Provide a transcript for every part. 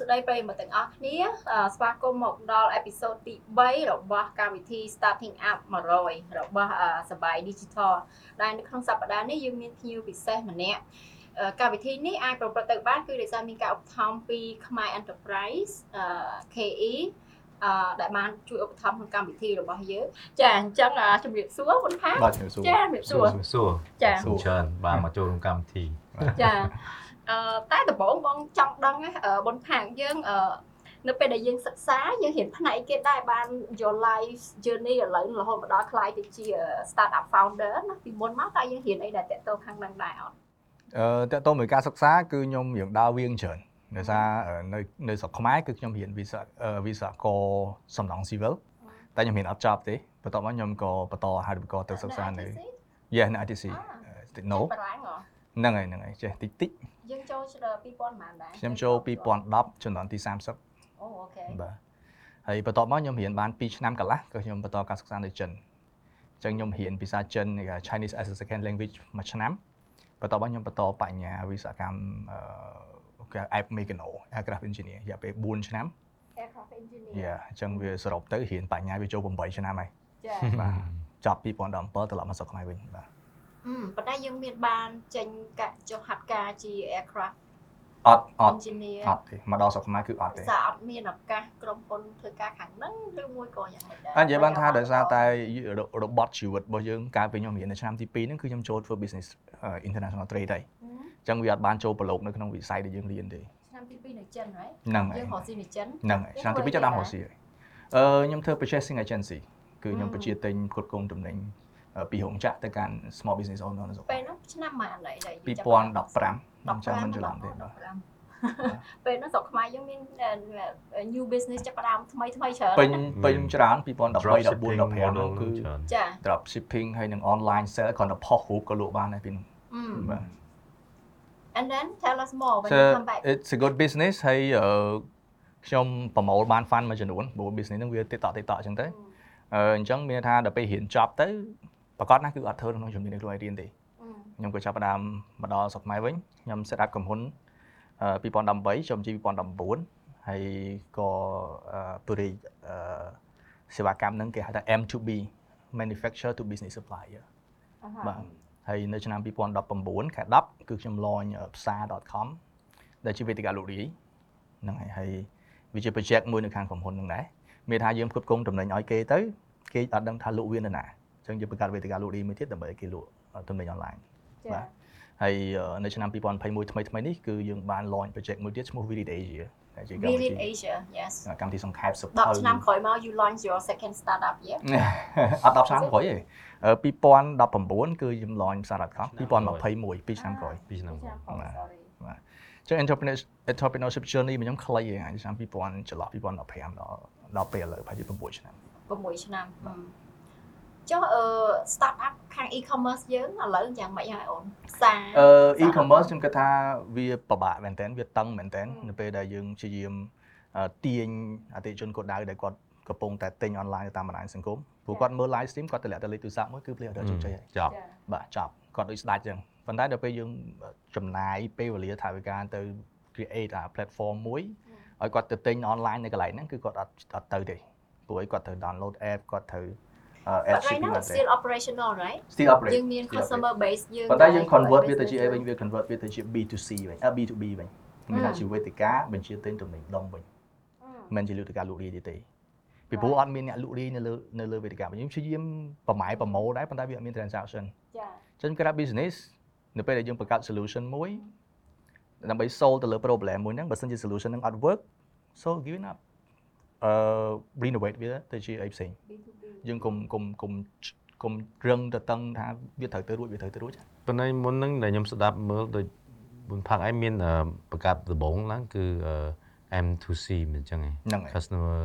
ស្តីប្រិយមិត្តទាំងអស់គ្នាអឺស្វាគមន៍មកដល់អេពីសូតទី3របស់កម្មវិធី Starting Up 100របស់អឺសបាយ Digital ដែលនៅក្នុងសប្តាហ៍នេះយើងមានភ្ញៀវពិសេសម្នាក់អឺកម្មវិធីនេះអាចប្រព្រឹត្តទៅបានគឺដោយសារមានការឧបត្ថម្ភពីខ្មែរ Enterprise អឺ KE អឺដែលបានជួយឧបត្ថម្ភក្នុងកម្មវិធីរបស់យើងចាអញ្ចឹងអឺជំរាបសួរបុនផាបាទជំរាបសួរចាជំរាបសួរសួរចាសួរច្រើនបានមកចូលក្នុងកម្មវិធីចាអឺ តែដំបូងបងចង់ដឹងណាអឺបុនផាងយើងអឺនៅពេលដែលយើងសិក្សាយើងរៀនផ្នែកគេដែរបាន your life journey ឥឡូវរហូតមកដល់ខ្លាយទៅជា startup founder ណាពីមុនមកតើយើងរៀនអីដែលតកតខាងហ្នឹងដែរអត់អឺតើតទៅមួយការសិក្សាគឺខ្ញុំរៀងដើរវៀងច្រើនដោយសារអឺនៅនៅស្រុកខ្មែរគឺខ្ញុំរៀនវិស្វអឺវិស្វករសំណង់ស៊ីវិលតែខ្ញុំរៀនអត់ចប់ទេបន្ទាប់មកខ្ញុំក៏បន្តហៅវិកទៅសិក្សានៅ Yeah នៅ ITC តិច no បារាំងហ៎ហ្នឹងហើយហ្នឹងហើយចេះតិចតិច យើងចូល2000ប៉ុន្មានដែរខ្ញុំចូល2010ចំនួនទី30អូអូខេបាទហើយបន្ទាប់មកខ្ញុំរៀនបាន2ឆ្នាំកន្លះក៏ខ្ញុំបន្តការសិក្សានៅចិនអញ្ចឹងខ្ញុំរៀនភាសាចិន Chinese as a second language មួយឆ្នាំបន្ទាប់មកខ្ញុំបន្តបញ្ញាវិស្វកម្មអឺគេ app Mechano aircraft engineer រយៈពេល4ឆ្នាំ aircraft engineer យ៉ាអញ្ចឹងវាសរុបទៅរៀនបញ្ញាវាចូល8ឆ្នាំហើយចាបាទចប់2017ត្រឡប់មកស្រុកខ្មែរវិញបាទអឺ ប៉ុន្តែយើងមានបានចេញកាក់ចុះហាត់ការជា aircraft អត់អត់ engineer អត់ទេមកដល់ស្រុកខ្មែរគឺអត់ទេសារអត់មានឱកាសក្រុមហ៊ុនធ្វើការខាងហ្នឹងឬមួយក៏យ៉ាងម៉េចដែរអញ្ចឹងបានថាដោយសារតែរបត់ជីវិតរបស់យើងកាលពីខ្ញុំរៀននៅឆ្នាំទី2ហ្នឹងគឺខ្ញុំចូលធ្វើ business international trade ហើយអញ្ចឹងវាអត់បានចូលប្រឡូកនៅក្នុងវិស័យដែលយើងរៀនទេឆ្នាំទី2នៅចិនហើយហ្នឹងហើយយើងរកស៊ីនៅចិនហ្នឹងហើយឆ្នាំទី2ចាប់ដើមរកស៊ីហើយអឺខ្ញុំធ្វើ purchasing agency គឺខ្ញុំបញ្ជាទិញគ្រប់គ្រងទំនិញ ពីរោងចក្រទៅកាន់ small business owner នៅស្រុកពេលហ្នឹងឆ្នាំម៉ានដែរដែល2015ខ្ញុំចាំមិនច្រឡំទេបាទពេលហ្នឹងស្រុកខ្មែរយើងមាន new business ចាប់ផ្ដើមថ្មីថ្មីច្រើនពេញពេញច្រើន2013 14 15 model គឺច្រើនចា drop shipping ហើយនឹង online sale គ្រាន់តែផុសរូបក៏លក់បានដែរពីនោះអឺបាទ and then tell us more when so you come back it's a good business ហើយអឺខ្ញុំប្រមូលបាន fund មួយចំនួនព្រោះ business ហ្នឹងវាតិតតតិតអញ្ចឹងទៅអឺអញ្ចឹងមានថាដល់ពេលរៀនចប់ទៅ ប្រកាសណាគឺអត់ធ្វើក្នុងជំនាញខ្លួនឯងរៀនទេខ្ញុំក៏ចាប់ផ្ដើមមកដល់ស្រុកខ្មែរវិញខ្ញុំ set up ក្រុមហ៊ុនអឺ2018ចូលជី2019ហើយក៏អឺពរិយអឺសេវាកម្មហ្នឹងគេហៅថា M2B manufacturer to business supplier បាទហើយនៅឆ្នាំ2019ខែ10គឺខ្ញុំ launch ផ្សារ .com ដែលជាវេទិកាលក់រាយហ្នឹងហើយហើយវាជា project មួយនៅខាងក្រុមហ៊ុនហ្នឹងដែរមានថាយើងផ្គត់ផ្គង់តំណែងឲ្យគេទៅគេអត់ដឹងថាលក់វានៅណា អញ្ចឹងយើងបង្កើតវេទិកាលក់រាយមួយទៀតដើម្បីឲ្យគេលក់តំណែង online ចាហើយនៅឆ្នាំ2021ថ្មីថ្មីនេះគឺយើងបាន launch project មួយទៀតឈ្មោះ Visit Asia ដែលជាកម្មវិ Visit ធី Asia yes កម្មវិធីសង្ខេបសុភ10ឆ្នាំក្រោយមក you launch your second startup yeah អត់10ឆ្នាំក្រោយទេ2019គឺខ្ញុំ launch ផ្សារ .com 2021 2ឆ្នាំក្រោយពីឆ្នាំឆ្នាំក្រោយ sorry ចឹង entrepreneurship entrepreneurship journey របស់ខ្ញុំខ្លីហ្នឹងឆ្នាំ2000ចន្លោះ2015ដល់ដល់ពេលឥឡូវប្រហែលជា6ឆ្នាំ6ឆ្នាំ ចុះអឺ startup ខាង e-commerce យើងឥឡូវយ៉ាងម៉េចហើយអូនផ្សារអឺ e-commerce ខ្ញុំគិតថាវាពិបាកមែនតើវាតឹងមែនតើនៅពេលដែលយើងព្យាយាមទាញអតិថិជនគាត់ដៅដែលគាត់កំពុងតែទិញ online តាមបណ្ដាញសង្គមព្រោះគាត់មើល live stream គាត់តម្លាក់ទៅលេខទូរស័ព្ទមួយគឺ play order ជោគជ័យហើយចប់បាទចប់គាត់ដូចស្ដាច់ចឹងប៉ុន្តែដល់ពេលយើងចំណាយពេលវេលាថវិកាទៅ create អា platform មួយឲ្យគាត់ទៅទិញ online នៅកន្លែងហ្នឹងគឺគាត់អត់អត់ទៅទេព្រោះឲ្យគាត់ត្រូវ download app គាត់ត្រូវ But add right shipping now អ it's ត់ទេ still operational right still operate យើងមាន still customer base យើងប៉ុន្តែយើង convert វាទៅជាអី business វិញវា convert វាទៅជា B2C វិញអ B2B វិញមានថាជាវេទិកាបញ្ជាទិញទំនិញដុំវិញមិនមែនជាវេទិកាលក់រាយទេទេពីព្រោះអត់មានអ្នកលក់រាយនៅលើនៅលើវេទិកាយើងព្យាយាមប្រម៉ែប្រម៉ូដែរប៉ុន្តែវាអត់មាន transaction ចាចឹងគេថា business នៅពេលដែលយើងបង្កើត solution មួយដើម្បី solve ទៅលើ problem មួយហ្នឹងបើសិនជា solution ហ្នឹងអត់ work so give it up អឺ renovate វាទៅជាអីផ្សេង B2B យើងកុំកុំកុំកុំរឹងទៅតឹងថាវាត្រូវទៅរួចវាត្រូវទៅរួចប៉ុន្តែមុនហ្នឹងដែលខ្ញុំស្ដាប់មើលដូចបុនផាក់ឯងមានអឺបង្កើតដំបងឡើងគឺអឺ M2C មិនអញ្ចឹងឯងហ្នឹងហើយ customer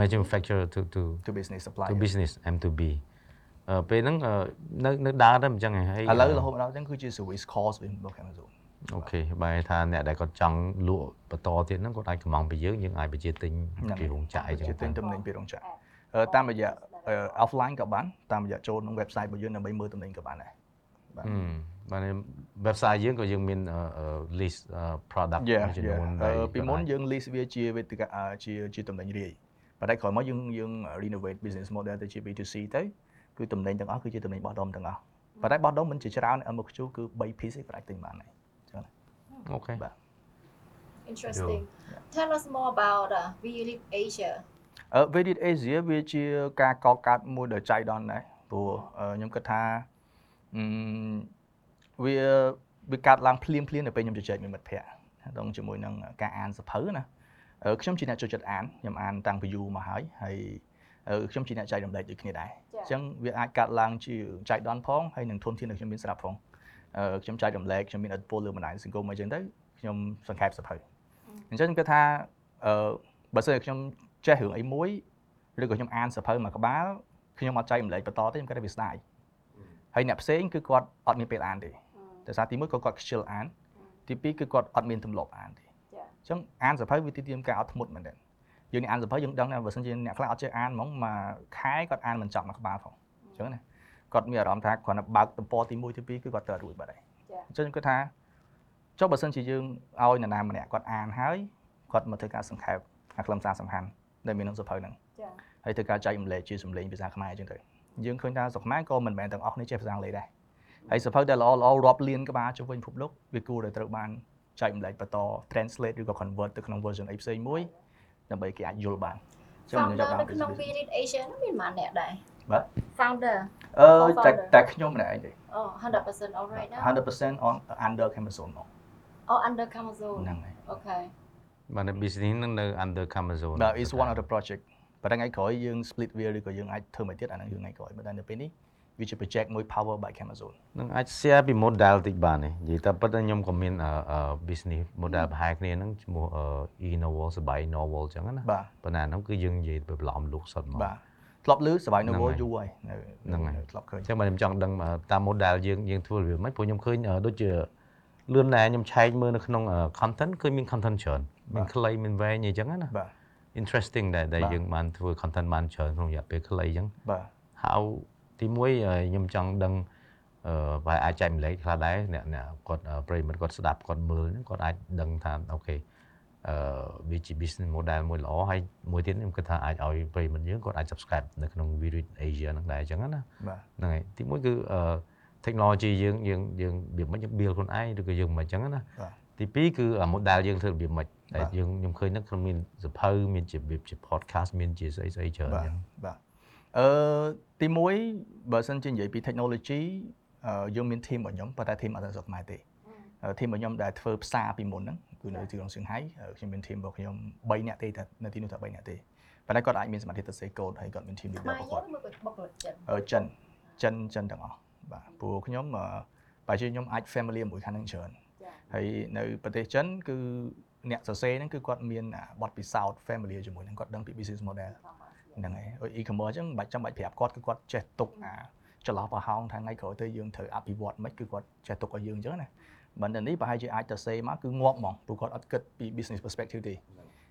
manufacturer to to to business supply to business M2B អឺពេលហ្នឹងអឺនៅនៅដើរទៅអញ្ចឹងឯងហើយឥឡូវរហូតមកដល់អញ្ចឹងគឺជា service cost វិញរបស់ Amazon អូខេបែរថាអ្នកដែលគាត់ចង់លក់បន្តទៀតហ្នឹងគាត់អាចកម្មង់ពីយើងយើងអាចបញ្ជាទិញពីរោងចក្រអីចឹងជាទិញទៅទំនិញពីរោងចក្រអឺតាមរយៈ offline ក៏បានតាមរយៈចូលក្នុង website របស់យើងដើម្បីមើលទំនិញក៏បានដែរហឹមបាទ website យើងក៏យើងមាន list product យ៉ាមួយចំនួនអឺពីមុនយើង list វាជាវេទិកាអឺជាជាតំណែងរាយប៉ុន្តែក្រោយមកយើងយើង renovate business model ទៅជា B2C ទៅគឺតំណែងទាំងអស់គឺជាតំណែងបោះដុំទាំងអស់ប៉ុន្តែបោះដុំមិនជាច្រើន MOQ គឺ3 piece ឯងប្រាច់ទិញបានហើយអូខេបាទ interesting tell us more about uh, we live asia អឺ Vedit Asia វាជាការកកើតមួយដ៏ចៃដន្យដែរព្រោះអឺខ្ញុំគិតថាអឺវាវាកើតឡើងភ្លាមភ្លាមនៅពេលខ្ញុំជជែកមួយមិត្តភ័ក្តិដងជាមួយនឹងការអានសភៅណាអឺខ្ញុំជាអ្នកចូលចិត្តអានខ្ញុំអានតាំងពីយូរមកហើយហើយអឺខ្ញុំជាអ្នកចែករំលែកដូចគ្នាដែរអញ្ចឹងវាអាចកើតឡើងជាចៃដន្យផងហើយនឹងធនធានដែលខ្ញុំមានស្រាប់ផងអឺខ្ញុំចែករំលែកខ្ញុំមានអត្តពលលើបណ្ដាញសង្គមអីចឹងទៅខ្ញុំសង្ខេបសភៅអញ្ចឹងខ្ញុំគិតថាអឺបើសិនជាខ្ញុំ ចេះរឿងអីមួយឬក៏ខ្ញុំអានសភៅមួយក្បាលខ្ញុំអត់ចែករំលែកបន្តទេខ្ញុំគិតថាវាស្ដាយហើយអ្នកផ្សេងគឺគាត់អត់មានពេលអានទេតែសារទីមួយក៏គាត់ខ្ជិលអានទីពីរគឺគាត់អត់មានទម្លាប់អានទេចា៎អញ្ចឹងអានសភៅវាទីទាមការអត់ធ្មត់មែនទេយើងនេះអានសភៅយើងដឹងថាបើសិនជាអ្នកខ្លះអត់ចេះអានហ្មងមួយខែគាត់អានមិនចប់មួយក្បាលផងអញ្ចឹងណាគាត់មានអារម្មណ៍ថាគ្រាន់តែបើកទំព័រទី1ទី2គឺគាត់ទៅរួចបាត់ហើយចា៎អញ្ចឹងខ្ញុំគិតថាចុះបើសិនជាយើងឲ្យនរណាម្នាក់គាត់អានហើយគាត់មកធ្វើការសង្ខេបអាខ្លឹមសារសំខាន់ ដែលមានក្នុងសភៅហ្នឹងចា៎ហើយធ្វើការចែករំលែកជាសំឡេងភាសាខ្មែរអញ្ចឹងទៅយើងឃើញថាស្រុកខ្មែរក៏មិនមែនទាំងអស់នេះចេះភាសាអង់គ្លេសដែរហើយសភៅដែលល្អល្អរាប់លានក្បាលជុំវិញពិភពលោកវាគួរតែត្រូវបានចែករំលែកបន្ត translate ឬក៏ convert ទៅក្នុង version អីផ្សេងមួយដើម្បីគេអាចយល់បានអញ្ចឹងខ្ញុំ founder ចាប់នៅបានក្នុង we live asia នោះមានប៉ុន្មានអ្នកដែរបាទ founder អឺតែតែខ្ញុំម្នាក់ឯងទេ oh 100% alright now 100% on under Amazon មក oh under Amazon ហ្នឹងហើយ okay បាទនៅ business ហ្នឹងនៅ under Amazon បាទ is one of the project ប៉ុន្តែថ្ងៃក្រោយយើង split វាឬក៏យើងអាចធ្វើមួយទៀតអាហ្នឹងគឺថ្ងៃក្រោយប៉ុន្តែនៅពេលនេះវាជា project មួយ power by Amazon នឹងអាច share ពី model តិចបានទេនិយាយតែពិតខ្ញុំក៏មានអឺអឺ business model ប្រហែលគ្នាហ្នឹងឈ្មោះអឺ e-novel សបាយ novel អញ្ចឹងណាបាទប៉ុន្តែអាហ្នឹងគឺយើងនិយាយទៅបន្លំលូកសុទ្ធមកបាទធ្លាប់ឮសបាយហ្នឹង novel ហើយយូរហើយនៅហ្នឹងហើយនៅធ្លាប់ឃើញអញ្ចឹងបាទខ្ញុំចង់ដឹងអឺតាម model យើងយើងធ្វើរបៀបម៉េចព្រោះខ្ញុំឃើញអឺដូចជា លឿនដែរខ្ញុំឆែកមើលនៅក្នុងអឺ content គឺមាន content ច្រើនមានខ្លីមានវែងអីចឹងណាបាទ interesting ដែរដែលបាទយើងបានធ្វើ content បានច្រើនក្នុងរយៈពេលខ្លីចឹងបាទ how ទីមួយអឺខ្ញុំចង់ដឹងអឺបើអាចចែកម្លែកខ្លះដែរអ្នកអ្នកគាត់អឺប្រិយមិត្តគាត់ស្ដាប់គាត់មើលហ្នឹងគាត់អាចដឹងថាអូខេអឺវាជា business model មួយល្អហើយមួយទៀតខ្ញុំគិតថាអាចឲ្យប្រិយមិត្តយើងគាត់អាច subscribe នៅក្នុង Virid Asia ហ្នឹងដែរអញ្ចឹងណាបាទហ្នឹងហើយទីមួយគឺអឺ technology យើងយើងយើងរបៀបម៉េចយើង build ខ្លួនឯងឬក៏យើងមិនអញ្ចឹងណាបាទទីពីរគឺអា model យើងធ្វើរបៀបម៉េចតែបាទយើងខ្ញុំឃើញហ្នឹងគឺមានសភៅមានជារបៀបជា podcast មានជាស្អីស្អីច្រើនបាទអញ្ចឹងបាទអឺទីមួយបើសិនជានិយាយពី technology អឺយើងមាន team របស់ខ្ញុំប៉ុន្តែ team អត់ទៅស្រុកខ្មែរទេអឺ team របស់ខ្ញុំដែលធ្វើផ្សារពីមុនហ្នឹងគឺនៅទីក្រុងសៀងហៃអឺខ្ញុំមាន team របស់ខ្ញុំ3នាក់ទេតែនៅទីនោះតែ3នាក់ទេប៉ុន្តែគាត់អាចមានសមត្ថភាពទៅសេកូដហើយគាត់មាន team ខ្មែរ leader របស់យើគាត់ងមើលបុគ្គលិកចិនអឺចិនចិនចិនទាំងអស់ បាទព្រោះខ្ញុំអឺបើជាខ្ញុំអាច family មួយខាងហ្នឹងច្រើនចា៎ហើយនៅប្រទេសចិនគឺអ្នកសរសេរហ្នឹងគឺគាត់មានអាបទពិសោធន៍ family ជាមួយហ្នឹងគាត់ដឹងពី business model ហ្នឹងហើយដូច e-commerce អញ្ចឹងមិនបាច់ចាំបាច់ប្រាប់គាត់គឺគាត់ចេះទុកអាចន្លោះប្រហោងថ្ងៃក្រោយទៅយើងត្រូវអភិវឌ្ឍមិនគឺគាត់ចេះទុកឲ្យយើងអញ្ចឹងណាបើនៅនេះប្រហែលជាអាចទៅសេមកគឺងាប់ហ្មងព្រោះគាត់អត់គិតពី business perspective ទេ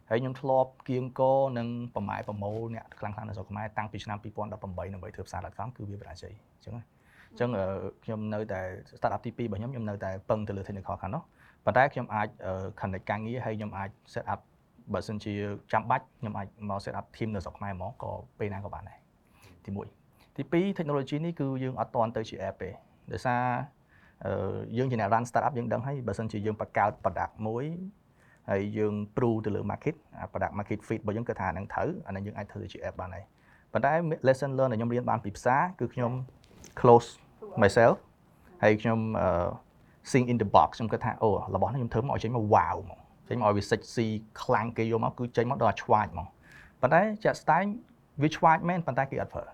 ហើយខ្ញុំធ្លាប់គៀងកនឹងប្រម៉ែប្រមូលអ្នកខ្លាំងខ្លាំងនៅស្រុកខ្មែរតាំងពីឆ្នាំ2018ដើម្បីធ្វើផ្សារ .com គឺវាបរាជ័យអញ្ចឹងណា អញ្ចឹងអឺខ្ញុំនៅតែ start up ទី2របស់ខ្ញុំខ្ញុំនៅតែពឹងទៅលើ technical ខាងនោះប៉ុន្តែខ្ញុំអាចអឺ connect ការងារហើយខ្ញុំអាច set up បើសិនជាចាំបាច់ខ្ញុំអាចមក set up team នៅស្រុកខ្មែរហ្មងក៏ពេលណាក៏បានដែរទី1ទី2 technology នេះគឺយើងអត់តន់ទៅជា app ទេដោយសារអឺយើងជាអ្នក run startup យើងដឹងហើយបើសិនជាយើងបង្កើត product មួយហើយយើង prove ទៅលើ market អា product market fit របស់យើងគឺថាអានឹងត្រូវអានឹងយើងអាចធ្វើទៅជា app បានហើយប៉ុន្តែ lesson learn ដែលខ្ញុំរៀនបានពីផ្សារគឺខ្ញុំ close myself ហើយខ្ញុំអឺ think in the box ខ្ញុំគិតថាអូរបស់នេះខ្ញុំធ្វើមកឲ្យចេញមក wow ហ្មងចេញមកឲ្យវាសិចស៊ីខ្លាំងគេយកមកគឺចេញមកដល់អាឆ្វាចហ្មងប៉ុន្តែចាក់ស្ដែងវាឆ្វាចមែនប៉ុន្តែគេអត់ប្រើ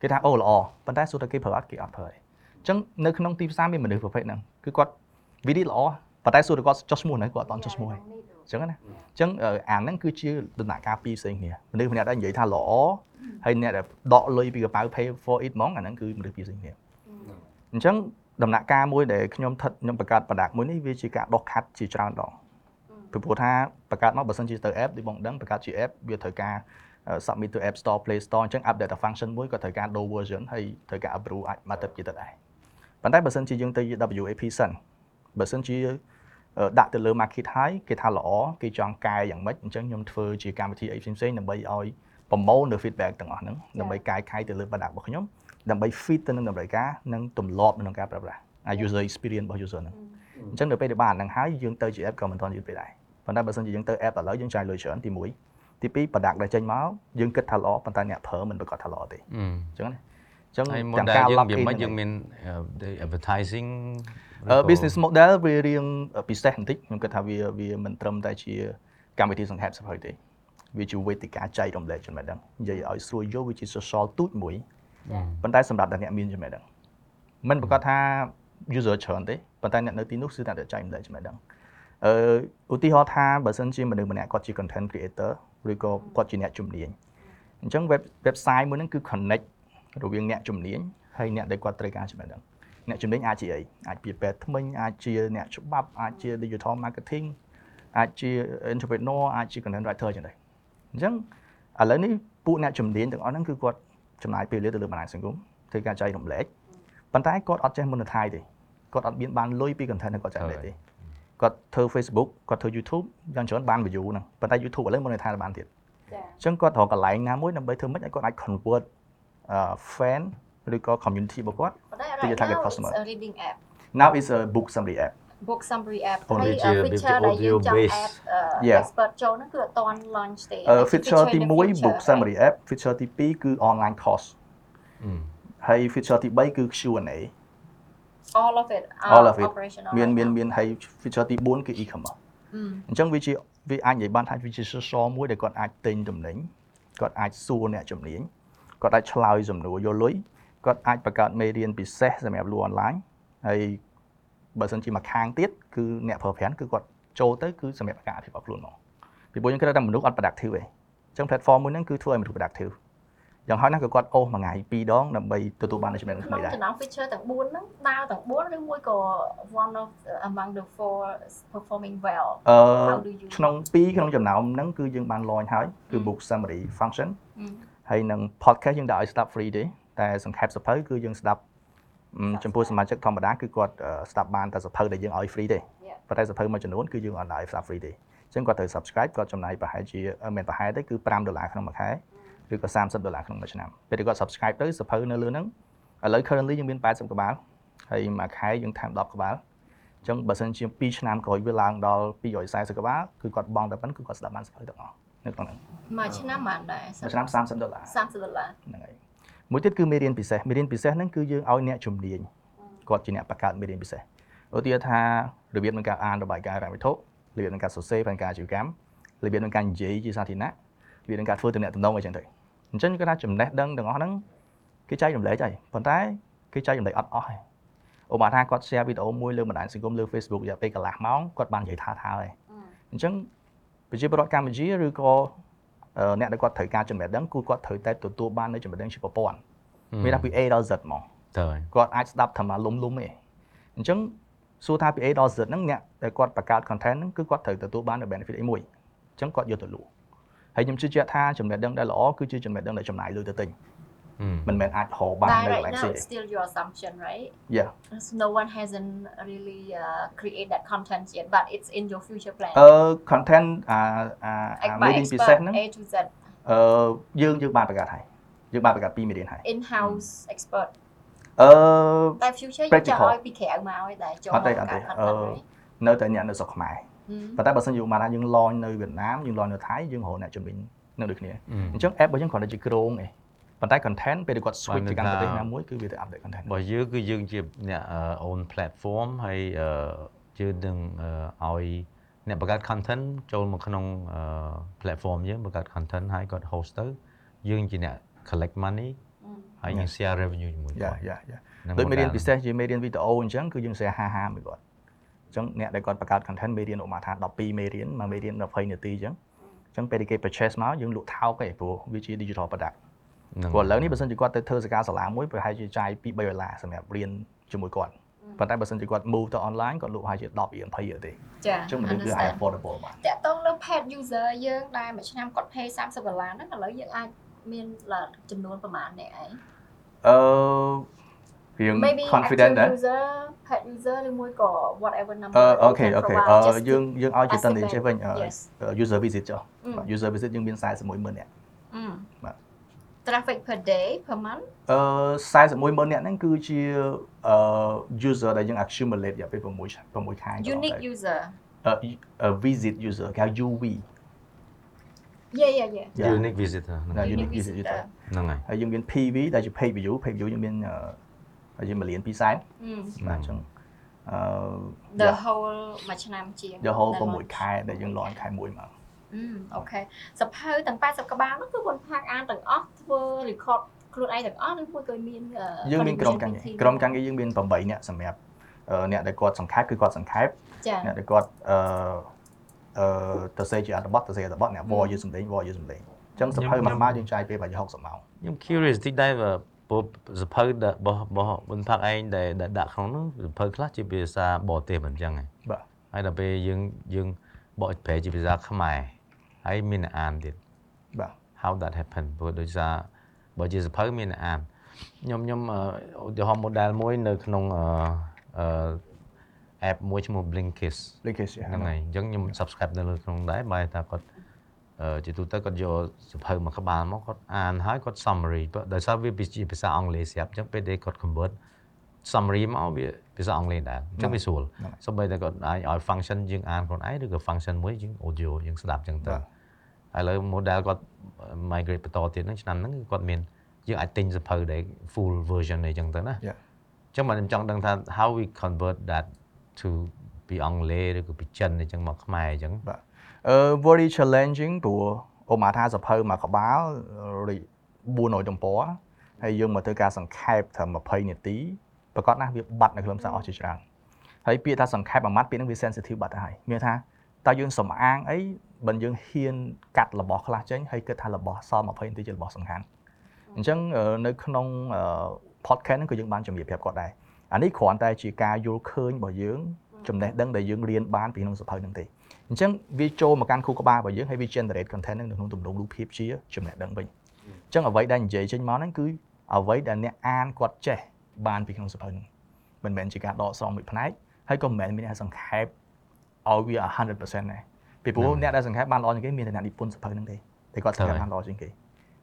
គេថាអូល្អប៉ុន្តែសួរតែគេប្រើអត់គេអត់ប្រើទេអញ្ចឹងនៅក្នុងទីផ្សារមានមនុស្សប្រភេទហ្នឹងគឺគាត់វីដេល្អប៉ុន្តែសួរតែគាត់ចុះឈ្មោះហ្នឹងគាត់អត់តន់ចុះឈ្មោះទេអញ្ចឹងណាអញ្ចឹងអឺអាហ្នឹងគឺជាដំណាក់កាលពីរផ្សេងគ្នាមនុស្សម្នាក់ដែលនិយាយថាល្អហើយអ្នកដែលដកលុយពីកប៉ៅ pay for it ហ្មងអាហ្នឹងគឺមនុស្សពីរផ្សេងគ្នាអញ្ចឹងដំណាក់កាលមួយដែលខ្ញុំថិតខ្ញុំបង្កើត product មួយនេះវាជាការដោះខាត់ជាច្រើនដងពីព្រោះថាបង្កើតមកបើសិនជាទៅ app ដូចបងដឹងបង្កើតជា app វាត្រូវការអឺ submit ទៅ App Store Play Store អញ្ចឹង update តែ function មួយក៏ត្រូវការ low version ហើយត្រូវការ approve អាចមកទឹកជាទឹកដែរអប៉ុន្តែបើសិនជាយើងទៅ WAP សិនបើសិនជាអឺ ដាក់ទៅលើ market ហើយគេថាល្អគេចង់កែយ៉ាងម៉េចអញ្ចឹងខ្ញុំធ្វើជាកម្មវិធីអីផ្សេងៗដើម្បីឲ្យប្រមូលនៅ feedback ទាំងអស់ហ្នឹងដើម្បីកែខៃទៅលើ product របស់ខ្ញុំដើម្បី fit ទៅនឹងតម្រូវការនិងទម្លាប់នៅក្នុងការប្រើប្រាស់អា user experience របស់ user ហ្នឹងអញ្ចឹងនៅពេលដែលបានហ្នឹងហើយយើងទៅជា app ក៏មិនទាន់យឺតពេកដែរប៉ុន្តែបើសិនជាយើងទៅ app ឥឡូវយើងចាយលុយច្រើនទី1ទី2 product ដែលចេញមកយើងគិតថាល្អប៉ុន្តែអ្នកប្រើមិនប្រកាសថាល្អទេអឺអញ្ចឹងណាអញ្ចឹងហើយទាំង model ការយើង lock វា in មិនហ្នឹងយើងមានអឺ advertising អឺ business model វារៀងពិសេសបន្តិចខ្ញុំគិតថាវាវាមិនត្រឹមតែជាកម្មវិធីសង្ហេបសភៅទេវាជាវេទិកាចែករំលែកចំណេះដឹងនិយាយឲ្យស្រួលយល់វាជា social ទូចមួយប៉ុន្តែសម្រាប់តែអ្នកមានចំណេះដឹងមិនប្រកាសថា user ច្រើនទេប៉ុន្តែអ្នកនៅទីនោះគឺតែតែចែករំលែកចំណេះដឹងអឺឧទាហរណ៍ថាបើសិនជាមនុស្សម្នាក់គាត់ជា content creator ឬក៏គាត់ជាអ្នកជំនាញអញ្ចឹង web website មួយហ្នឹងគឺ connect រវាងអ្នកជំនាញហើយអ្នកដែលគាត់ត្រូវការចំណេះដឹងអ្នកជំនាញអាចជាអីអាចជាពេទ្យថ្មិញអាចជាអ្នកច្បាប់អាចជា digital marketing អាចជា entrepreneur អាចជា content writer ចឹងដែរអញ្ចឹងឥឡូវនេះពួកអ្នកជំនាញទាំងអស់ហ្នឹងគឺគាត់ចំណាយពេលវេលាទៅលើបណ្ដាញសង្គមធ្វើការចែករំលែកប៉ុន្តែគាត់អត់ចេះ monetize ទេគាត់អត់មានបានលុយពី content ដែលគាត់ចែករំលែកទេគាត់ធ្វើ Facebook គាត់ធ្វើ YouTube យ៉ាងច្រើនបាន view ហ្នឹងប៉ុន្តែ YouTube ឥឡូវ monetize បានទៀតចាអញ្ចឹងគាត់ត្រូវកន្លែងណាមួយដើម្បីធ្វើម៉េចឲ្យគាត់អាច convert អឺ fan ឬក៏ community របស់គាត់ប៉ុន្តែទៅជា right target now customer. it's a reading app now is a book summary app book summary app អូហើយវាជា feature វាជាដែលយើងចង់ audio base add អឺ Yeah. expert ចូលហ្នឹងគឺអត់ទាន់ launch ទេអឺហើយជា feature ទី in the 1 future, book right? summary app feature ទី2គឺ online course អឺហើយ feature ទី3គឺ Q&A all of it are All of it. operational មាន right មាន now. មានហើយ feature ទី4គឺ e-commerce អឺអញ្ចឹងវាជាវាអាចនិយាយបានថាវាជា social មួយដែលគាត់អាចទិញទំនិញគាត់អាចសួរអ្នកជំនាញ គាត់អាចឆ្លើយសំណួរយកលុយគាត់អាចបង្កើតមេរៀនពិសេសសម្រាប់លក់អនឡាញហើយបើសិនជាមួយខាងទៀតគឺអ្នកប្រើប្រាស់គឺគាត់ចូលទៅគឺសម្រាប់ការអភិវឌ្ឍខ្លួនមកពីព្រោះយើងគិតថាមនុស្សអត់ productive ទេអញ្ចឹង platform មួយហ្នឹងគឺធ្វើឲ្យមនុស្ស productive យ៉ាងហោចណាស់ក៏គាត់អូសមួយថ្ងៃពីរដងដើម្បីទទួលបាននូវចំណេះដឹងក្នុងថ្មីដែរចំណោម feature ទាំង4ហ្នឹងដើរទាំង4ឬមួយក៏ one of uh, among the four is performing well អឺ How do you- ក្នុង2ក្នុងចំណោមហ្នឹងគឺយើងបាន launch ហើយគឺ book summary function អឺ ហើយនឹង podcast យើងដាក់ឲ្យស្ដាប់ free ទេតែសង្ខេបសភៅគឺយើងស្ដាប់អឺចំពោះសមាជិកធម្មតាគឺគាត់អឺស្ដាប់បានតែសភៅដែលយើងឲ្យ free ទេ Yeah. ប៉ុន្តែសភៅមួយចំនួនគឺយើងអត់ឲ្យស្ដាប់ free ទេអញ្ចឹងគាត់ត្រូវ subscribe គាត់ចំណាយប្រហែលជាអឺមិនប្រហែលទេគឺ5ដុល្លារក្នុងមួយខែឬក៏30ដុល្លារក្នុងមួយឆ្នាំពេលដែលគាត់ subscribe ទៅសភៅនៅលើហ្នឹងឥឡូវ currently យើងមាន80ក្បាលហើយមួយខែយើងថែម10ក្បាលអញ្ចឹងបើសិនជា2ឆ្នាំក្រោយវាឡើងដល់240ក្បាលគឺគាត់បង់តែប៉ុណ្្នឹងគឺគាត់ស្ដាប់បានសភៅទាំងអស់ នៅក្នុងហ្នឹងមួយឆ្នាំបានដែរមួយឆ្នាំ30ដុល្លារ30ដុល្លារហ្នឹងហើយមួយទៀតគឺមេរៀនពិសេសមេរៀនពិសេសហ្នឹងគឺយើងឲ្យអ្នកជំនាញគាត់ជាអ្នកបង្កើតមេរៀនពិសេសឧទាហរណ៍ថារបៀបនៃការអានរបាយការណ៍រ៉ាវត្ថុរបៀបនៃការសរសេរផែនការអាជីវកម្មរបៀបនៃការនិយាយជាសាធារណៈរបៀបនៃការធ្វើទំនាក់ទំនងអីចឹងទៅអញ្ចឹងគាត់ថាចំណេះដឹងទាំងអស់ហ្នឹងគេចែករំលែកហើយប៉ុន្តែគេចែករំលែកអត់អស់ហើយឧបមាថាគាត់ share វីដេអូមួយលើបណ្ដាញសង្គមលើ Facebook រយៈពេលកន្លះម៉ោងគាត់បាននិយាយថាថាហើយអញ្ចឹង ប្រជាពលរដ្ឋកម្ពុជាឬក៏អឺអ្នកដែលគាត់ត្រូវការចំណេះដឹងគឺគាត់ត្រូវតែទទួលបាននៅចំណេះដឹងជាប្រព័ន្ធមានថាពី A ដល់ Z ហ្មងទៅគាត់អាចស្ដាប់ថាមកលុំលុំទេអញ្ចឹងសួរថាពី A ដល់ Z ហ្នឹងអ្នកដែលគាត់បង្កើត content ហ្នឹងគឺគាត់ត្រូវទទួលបាននូវ benefit អីមួយអញ្ចឹងគាត់យកទៅលក់ហើយខ្ញុំជឿជាក់ថាចំណេះដឹងដែលល្អគឺជាចំណេះដឹងដែលចំណាយលុយទៅទិញអឺ មិនមែនអាចរកបានតែនៅកន្ right លែង now ផ្សេង it's still your assumption right Yeah So no one hasn't really uh, create that content yet but it's in your future plan អឺ content អាអាអា by មេរៀនពិសេស expert ហ្នឹង A to Z អឺយើងយើងបានបង្កើតហើយយើងបានបង្កើតពីរមេរៀនហើយ in house expert អឺតែ future យើងចង់ Practical ឲ្យពីក្រៅមកឲ្យតែចូលអត់ទេមកអត់ទេកើតអឺ content នៅតែអ្នកនៅស្រុកខ្មែរ right ប៉ុន្តែបើសិនជាមកថាយើង launch នៅវៀតណាមយើង launch នៅថៃយើងរកអ្នកជំនាញនៅដូចគ្នាអញ្ចឹង app របស់យើងគ្រាន់តែជាក្រុងឯង ប៉ុន្តែ content ពេលដែលគាត់ switch បានទៅកាន់ន័ប្រយទេសថាណាមួយគឺវាទៅ update content របស់យើងគឺយើងជាអ្នកអឺ own platform ហើយអឺយើងនឹងអឺឲ្យអ្នកបង្កើត content ចូលមកក្នុងអឺ platform យើងបង្កើត content ហើយគាត់ host ទៅយើងជាអ្នក collect money ហើយយើង share revenue ជាមួយយ៉ាគាត់យ៉ាយ៉ាហ្នឹងដូចមេរៀន model ពិសេសជាមេរៀនវីដេអូអញ្ចឹងគឺយើង share 50 50មួយគាត់អញ្ចឹងអ្នកដែលគាត់បង្កើត content មេរៀនឧបមាថា12មេរៀនមួយមេរៀន20នាទីអញ្ចឹងអញ្ចឹងពេលដែលគេ purchase មកយើងលក់ថោកឯងព្រោះវាជា digital product ហ្នឹង ព្រោះឥឡូវនេះបើសិនជាគាត់ទៅធ្វើសកម្មសាលាមួយប្រហែលជាចាយ2 3ដុល្លារសម្រាប់រៀនជាមួយគាត់ប៉ុន្តែបើសិនជាគាត់ move ទៅ online គាត់លក់ប្រហែលជា10រៀល20រៀលទេចាអញ្ចឹងមនុស្សគឺអាច affordable បាទតាក់ទងលើ paid user យើងដែលមួយឆ្នាំគាត់ pay 30ដុល្លារហ្នឹងឥឡូវយើងអាចមានចំនួនប្រហែលអ្នកអីអឺរៀង maybe confident active ដែរ user pet user ឬមួយក៏ whatever number អឺ you អូខេ can អូខេ provide អឺ just យើងយើងឲ្យជាតនចេះវិញអឺ Yes user visit ចុះអឺបាទ user visit យើងមាន410,000នាក់អឺបាទ traffic per day per month អឺ410,000នាក់ហ្នឹងគឺជាអឺ user ដែលយើង accumulate រយៈពេល6 6ខែកន្លងទៅ unique user អឺ visit user គេហៅ UV yeah yeah yeah Yeah. unique visitor ហ្នឹង Yeah, ហើយ unique visitor visitor ហ្នឹងហើយហើយយើងមាន PV ដែលជា page view page view យើងមានអឺហើយយើង1លាន2សែនអឺបាទអញ្ចឹងអឺ the whole មួយឆ្នាំជាង the whole ដែល6ខែដែលយើង launch ខែ1មក អឺអូខេសភៅទាំង80ក្បាលនោះគឺគាត់ផាកអានទាំងអស់ធ្វើ record ខ្លួនឯងទាំងអស់ឬមួយក៏មានអឺយើងមានក្រុមការងារ team ក្រុមការងារយើងមាន8នាក់សម្រាប់អឺអ្នកដែលគាត់សង្ខេបគឺគាត់សង្ខេបចាអ្នកដែលគាត់អឺអឺទៅសេជាអត្ថបទទៅសេអត្ថបទអ្នកវល់យើងសម្លេងវល់យើងសម្លេងអញ្ចឹងសភៅមួយក្បាលយើងចាយពេលប្រហែល60ម៉ោងខ្ញុំ curious តិចដែរបើព្រោះសភៅដែលរបស់របស់បុនផាក់ឯងដែលដែលដាក់ក្នុងនោះសភៅខ្លះជាភាសាបរទេសមិនអញ្ចឹងហ៎បាទហើយដល់ពេលយើងយើងបកប្រែជាភាសាខ្មែរ ហើយមានអ្នកអានទៀតបាទ how that happen ព្រោះដោយសារបើជាសភៅមានអ្នកអានខ្ញុំខ្ញុំអឺឧទាហរណ៍ model មួយនៅក្នុងអឺអឺ app មួយឈ្មោះ Blinkist linkage ហ្នឹងហើយអញ្ចឹងខ្ញុំ subscribe នៅលើក្នុងដែរបែរថាគាត់អឺជាទូទៅគាត់យកសភៅមួយក្បាលមកគាត់អានហើយគាត់ summary ព្រោះដោយសារវាជាភាសាអង់គ្លេសស្រាប់អញ្ចឹងពេលដែលគាត់ convert summary មកវាភាសាអង់គ្លេសដែរអញ្ចឹងវាស្រួលសូម្បីតែគាត់អាចឲ្យ function យើងអានខ្លួនឯងឬក៏ function មួយយើង audio យើងស្ដាប់អញ្ចឹងទៅបាទ ឥឡូវ model គាត់ migrate បន្តទៀតហ្នឹងឆ្នាំហ្នឹងគឺគាត់មានយើងអាចទិញសភៅដែល full version អីចឹងទៅណា Yeah. អញ្ចឹងមកខ្ញុំចង់ដឹងថា how we convert that to ពីអង់គ្លេសឬក៏ពីចិនអីចឹងមកខ្មែរអញ្ចឹងបាទអឺ very challenging ព្រោះឧបមាថាសភៅមួយក្បាលរី400ទំព័រហើយយើងមកធ្វើការសង្ខេបត្រឹម20នាទីប្រកាសណាស់វាបាត់នៅក្នុងសារអស់ជាច្រើនហើយពាក្យថាសង្ខេបមួយម៉ាត់ពាក្យហ្នឹងវា sensitive បាត់ទៅហើយមានថា តើយើងសំអាងអីបើយើងហ៊ានកាត់របស់ខ្លះចេញហើយគិតថារបស់សល់20នាទីជារបស់សំខាន់អញ្ចឹងអឺនៅក្នុងអឺ podcast ហ្នឹងគឺយើងបានជំរាបប្រាប់គាត់ដែរអានេះគ្រាន់តែជាការយល់ឃើញរបស់យើងចំណេះដឹងដែលយើងរៀនបានពីក្នុងសភៅហ្នឹងទេអញ្ចឹងវាចូលមកកាន់ខួរក្បាលរបស់យើងហើយវា generate content ហ្នឹងនៅក្នុងទម្រង់រូបភាពជាចំណេះដឹងវិញអញ្ចឹងអ្វីដែលនិយាយចេញមកហ្នឹងគឺអ្វីដែលអ្នកអានគាត់ចេះបានពីក្នុងសភៅហ្នឹងមិនមែនជាការដកស្រង់មួយផ្នែកហើយក៏មិនមែនមានអ្នកសង្ខេប ឲ្យវា100%ដែរពីព្រោះអ្នកដែលសង្ខេបបានល្អជាងគេមានតែអ្នកនិពន្ធសភៅហ្នឹងទេតែគាត់សង្ខេបបានល្អជាងគេ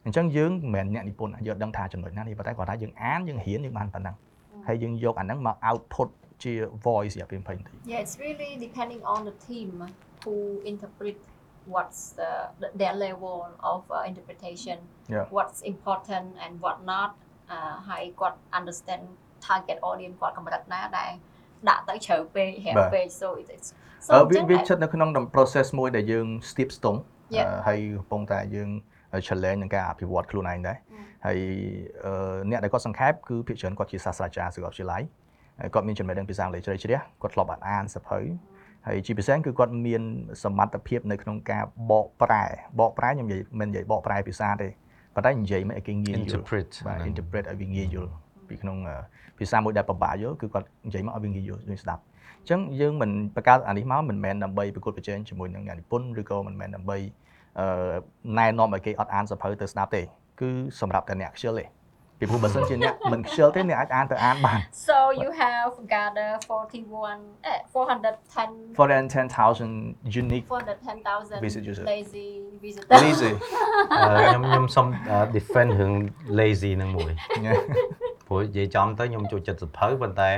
អញ្ចឹងយើងមិនមែនអ្នកនិពន្ធយើងដឹងថាចំណុចណានេះប៉ុន្តែគាត់ថាយើងអានយើងរៀនយើងបានប៉ុណ្ណឹងហើយយើងយកអាហ្នឹងមក output ជា voice រយៈពេល20នាទី Yeah, it's really depending on the team who interpret what's the, the their level of uh, interpretation, Yeah. what's important and what not. អឺហើយគាត់ understand target audience គាត់កម្រិតណាដែល ដាក់ទៅជ្រៅពេករាវបាទពេក so it's អឺ so វាវាចឹងស្ថិតនៅក្នុង process មួយដែលយើង steep ស្ទង់ Yeah. អឺហើយកំពុងតែយើង challenge នឹងការអភិវឌ្ឍខ្លួនឯងដែរ Mm. ហើយអឺអ្នកដែលគាត់សង្ខេបគឺភាគច្រើនគាត់ជាសាស្ត្រាចារ្យសាកលវិទ្យាល័យហើយគាត់មានចំណេះដឹងភាសាអង់គ្លេសជ្រៅជ្រះគាត់ធ្លាប់បានអានសភៅហើយជាពិសេសគឺគាត់មានសមត្ថភាពនៅក្នុងការបកប្រែបកប្រែខ្ញុំនិយាយមិននិយាយបកប្រែភាសាទេប៉ុន្តែនិយាយមកឲ្យគេងាយយល់ interpret បាទហ្នឹង interpret ឲ្យវាងាយយល់ ពីក្នុងអឺភាសាមួយដែលពិបាកយល់គឺគាត់និយាយមកឲ្យវាងាយយល់យើងស្ដាប់អញ្ចឹងយើងមិនបង្កើតអានេះមកមិនមែនដើម្បីប្រកួតប្រជែងជាមួយនឹងអ្នកនិពន្ធឬក៏មិនមែនដើម្បីអឺណែនាំឲ្យគេអត់អានសភៅទៅស្ដាប់ទេគឺសម្រាប់តែអ្នកខ្ជិលទេពីព្រោះបើសិនជាអ្នកមិនខ្ជិលទេអ្នកអាចអានទៅអានបាន So you have gather 41 eh, 410 410,000 unique 410,000 Visit user. lazy visitors. lazy អឺខ្ញុំខ្ញុំសុំ defend រឿង lazy ហ្នឹងមួយ ព្រោះនិយាយចំទៅខ្ញុំចូលចិត្តសភៅប៉ុន្តែ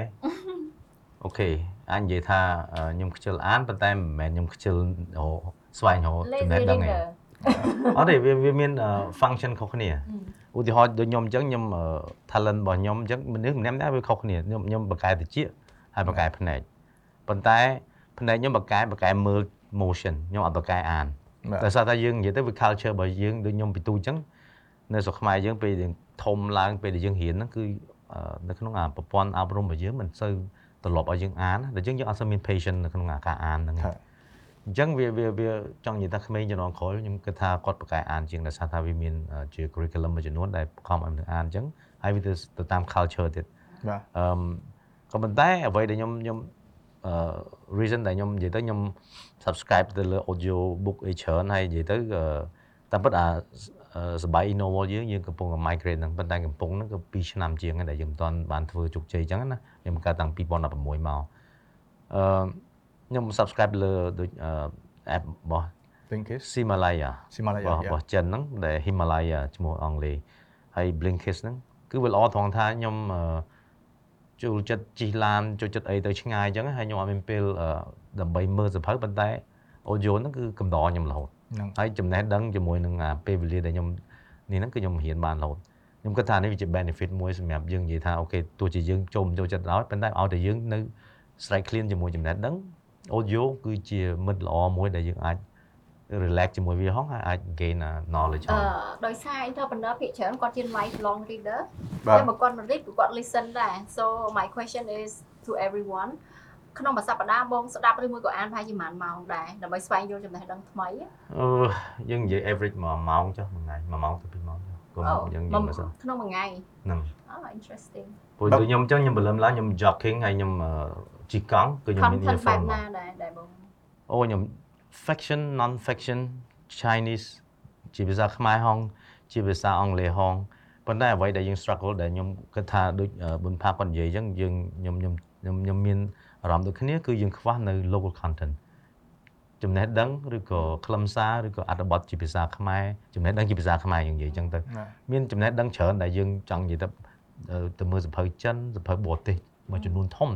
អូខេអាចនិយាយថាអឺខ្ញុំខ្ជិលអានប៉ុន្តែមិនមែនខ្ញុំខ្ជិលរកស្វែងរកចំណេះ lazy ដឹងឯង reader. អត់ទេវាវាមានអឺ function ខុសគ្នាอืมឧទាហរណ៍ដូចខ្ញុំអញ្ចឹងខ្ញុំអឺ talent របស់ខ្ញុំអញ្ចឹងមនុស្សម្នាក់ម្នាក់វាខុសគ្នាខ្ញុំខ្ញុំបកកែតិចហើយបកកែភ្នែកប៉ុន្តែភ្នែកខ្ញុំបកកែបកកែមើល motion ខ្ញុំអត់បកកែអានបាទដោយសារតែយើងនិយាយទៅវា culture របស់យើងដូចខ្ញុំពីទូអញ្ចឹងនៅស្រុកខ្មែរយើងពេលយើង ធំឡើងពេលដែលយើងរៀនហ្នឹងគឺអឺនៅក្នុងអាប្រព័ន្ធអប់រំរបស់យើងមិនសូវត្រឡប់ឲ្យយើងអានតែយើងយើងអត់សូវមាន patience នៅក្នុងអាការអានហ្នឹងហើយអញ្ចឹងវាវាវាចង់និយាយថាក្មេងជំនាន់ក្រោយខ្ញុំគិតថាគាត់ប្រកែកអានជាងដោយសារថាវាមានអឺជា curriculum មួយចំនួនដែលបង្ខំឲ្យមនុស្សអានអញ្ចឹងហើយវាទៅទៅតាម culture ទៀតបាទអឺមក៏ប៉ុន្តែអ្វីដែលខ្ញុំខ្ញុំអឺ reason ដែលខ្ញុំនិយាយទៅខ្ញុំ subscribe ទៅលើ audio book អីច្រើនហើយនិយាយទៅអឺតាមពិតអាអអឺ សបាយ Innova យើងយើងកំពុងតែ migrate ហ្នឹងប៉ុន្តែកំពុងហ្នឹងក៏2ឆ្នាំជាងហើយដែលយើងមិនទាន់បានធ្វើជោគជ័យអញ្ចឹងណាខ្ញុំកើតតាំង2016មកអឺខ្ញុំ subscribe លើដូចអឺ app របស់ Blinkist Himalaya Himalaya របស់របស់ចិនហ្នឹងដែល Himalaya ឈ្មោះអង់គ្លេសហើយ Blinkist ហ្នឹងគឺវាល្អត្រង់ថាខ្ញុំអឺចូលចិត្តជិះឡានចូលចិត្តអីទៅឆ្ងាយអញ្ចឹងហើយខ្ញុំអត់មានពេលអឺដើម្បីមើលសភៅប៉ុន្តែ audio ហ្នឹងគឺកំដរខ្ញុំរហូត ហ្នឹងហើយចំណេះដឹងជាមួយនឹងអាពេលវេលាដែលខ្ញុំនេះហ្នឹងគឺខ្ញុំរៀនបានរហូតខ្ញុំគិតថានេះវាជា benefit មួយសម្រាប់យើងនិយាយថាអូខេទោះជាយើងចូលមិនចូលចិត្តដល់ប៉ុន្តែឲ្យតែយើងនៅស្រែក clean ជាមួយចំណេះដឹង audio គឺជាមិត្តល្អមួយដែលយើងអាច relax ជាមួយវាហងហើយអាច gain a knowledge ហអឺងដោយសារ entrepreneur ភាគច្រើនគាត់ជា lifelong reader បាទតែមកគាត់មក read គឺគាត់ listen ដែរ so my question is to everyone ក្នុងមួយសប្តាហ៍បងស្ដាប់ឬមួយក៏អានប្រហែលជាប៉ុន្មានម៉ោងដែរដើម្បីស្វែងយល់ចំណេះដឹងថ្មីអឺយើងនិយាយ average មួយម៉ោងចុះមួយថ្ងៃមួយម៉ោងទៅពីរម៉ោងចុះកុំអូយើងមយើងមិនសិនក្នុងមួយថ្ងៃហ្នឹងអូ interesting ព្រោះដូចខ្ញុំអញ្ចឹងខ្ញុំបលឹមឡើងខ្ញុំ jogging ហើយខ្ញុំអឺជិះកង់គឺខ្ញុំមាន content បែប earphone មកណាដែរដែលបងអូខ្ញុំ fiction non fiction Chinese ជាភាសាខ្មែរហងជាភាសាអង់គ្លេសហងប៉ុន្តែអ្វីដែលយើង struggle ដែលខ្ញុំគិតថាដូចអឺប៊ុនផាគាត់និយាយអញ្ចឹងយើងខ្ញុំខ្ញុំខ្ញុំខ្ញុំមាន អារម្មណ៍ដូចគ្នាគឺយើងខ្វះនៅ local content ចំណេះដឹងឬក៏ខ្លឹមសារឬក៏អត្ថបទជាភាសាខ្មែរចំណេះដឹងជាភាសាខ្មែរយើងនិយាយអញ្ចឹងទៅមានចំណេះដឹងច្រើនដែលយើងចង់និយាយទៅអឺទៅមើលសភៅចិនសភៅបរទេសមួយចំនួនធំ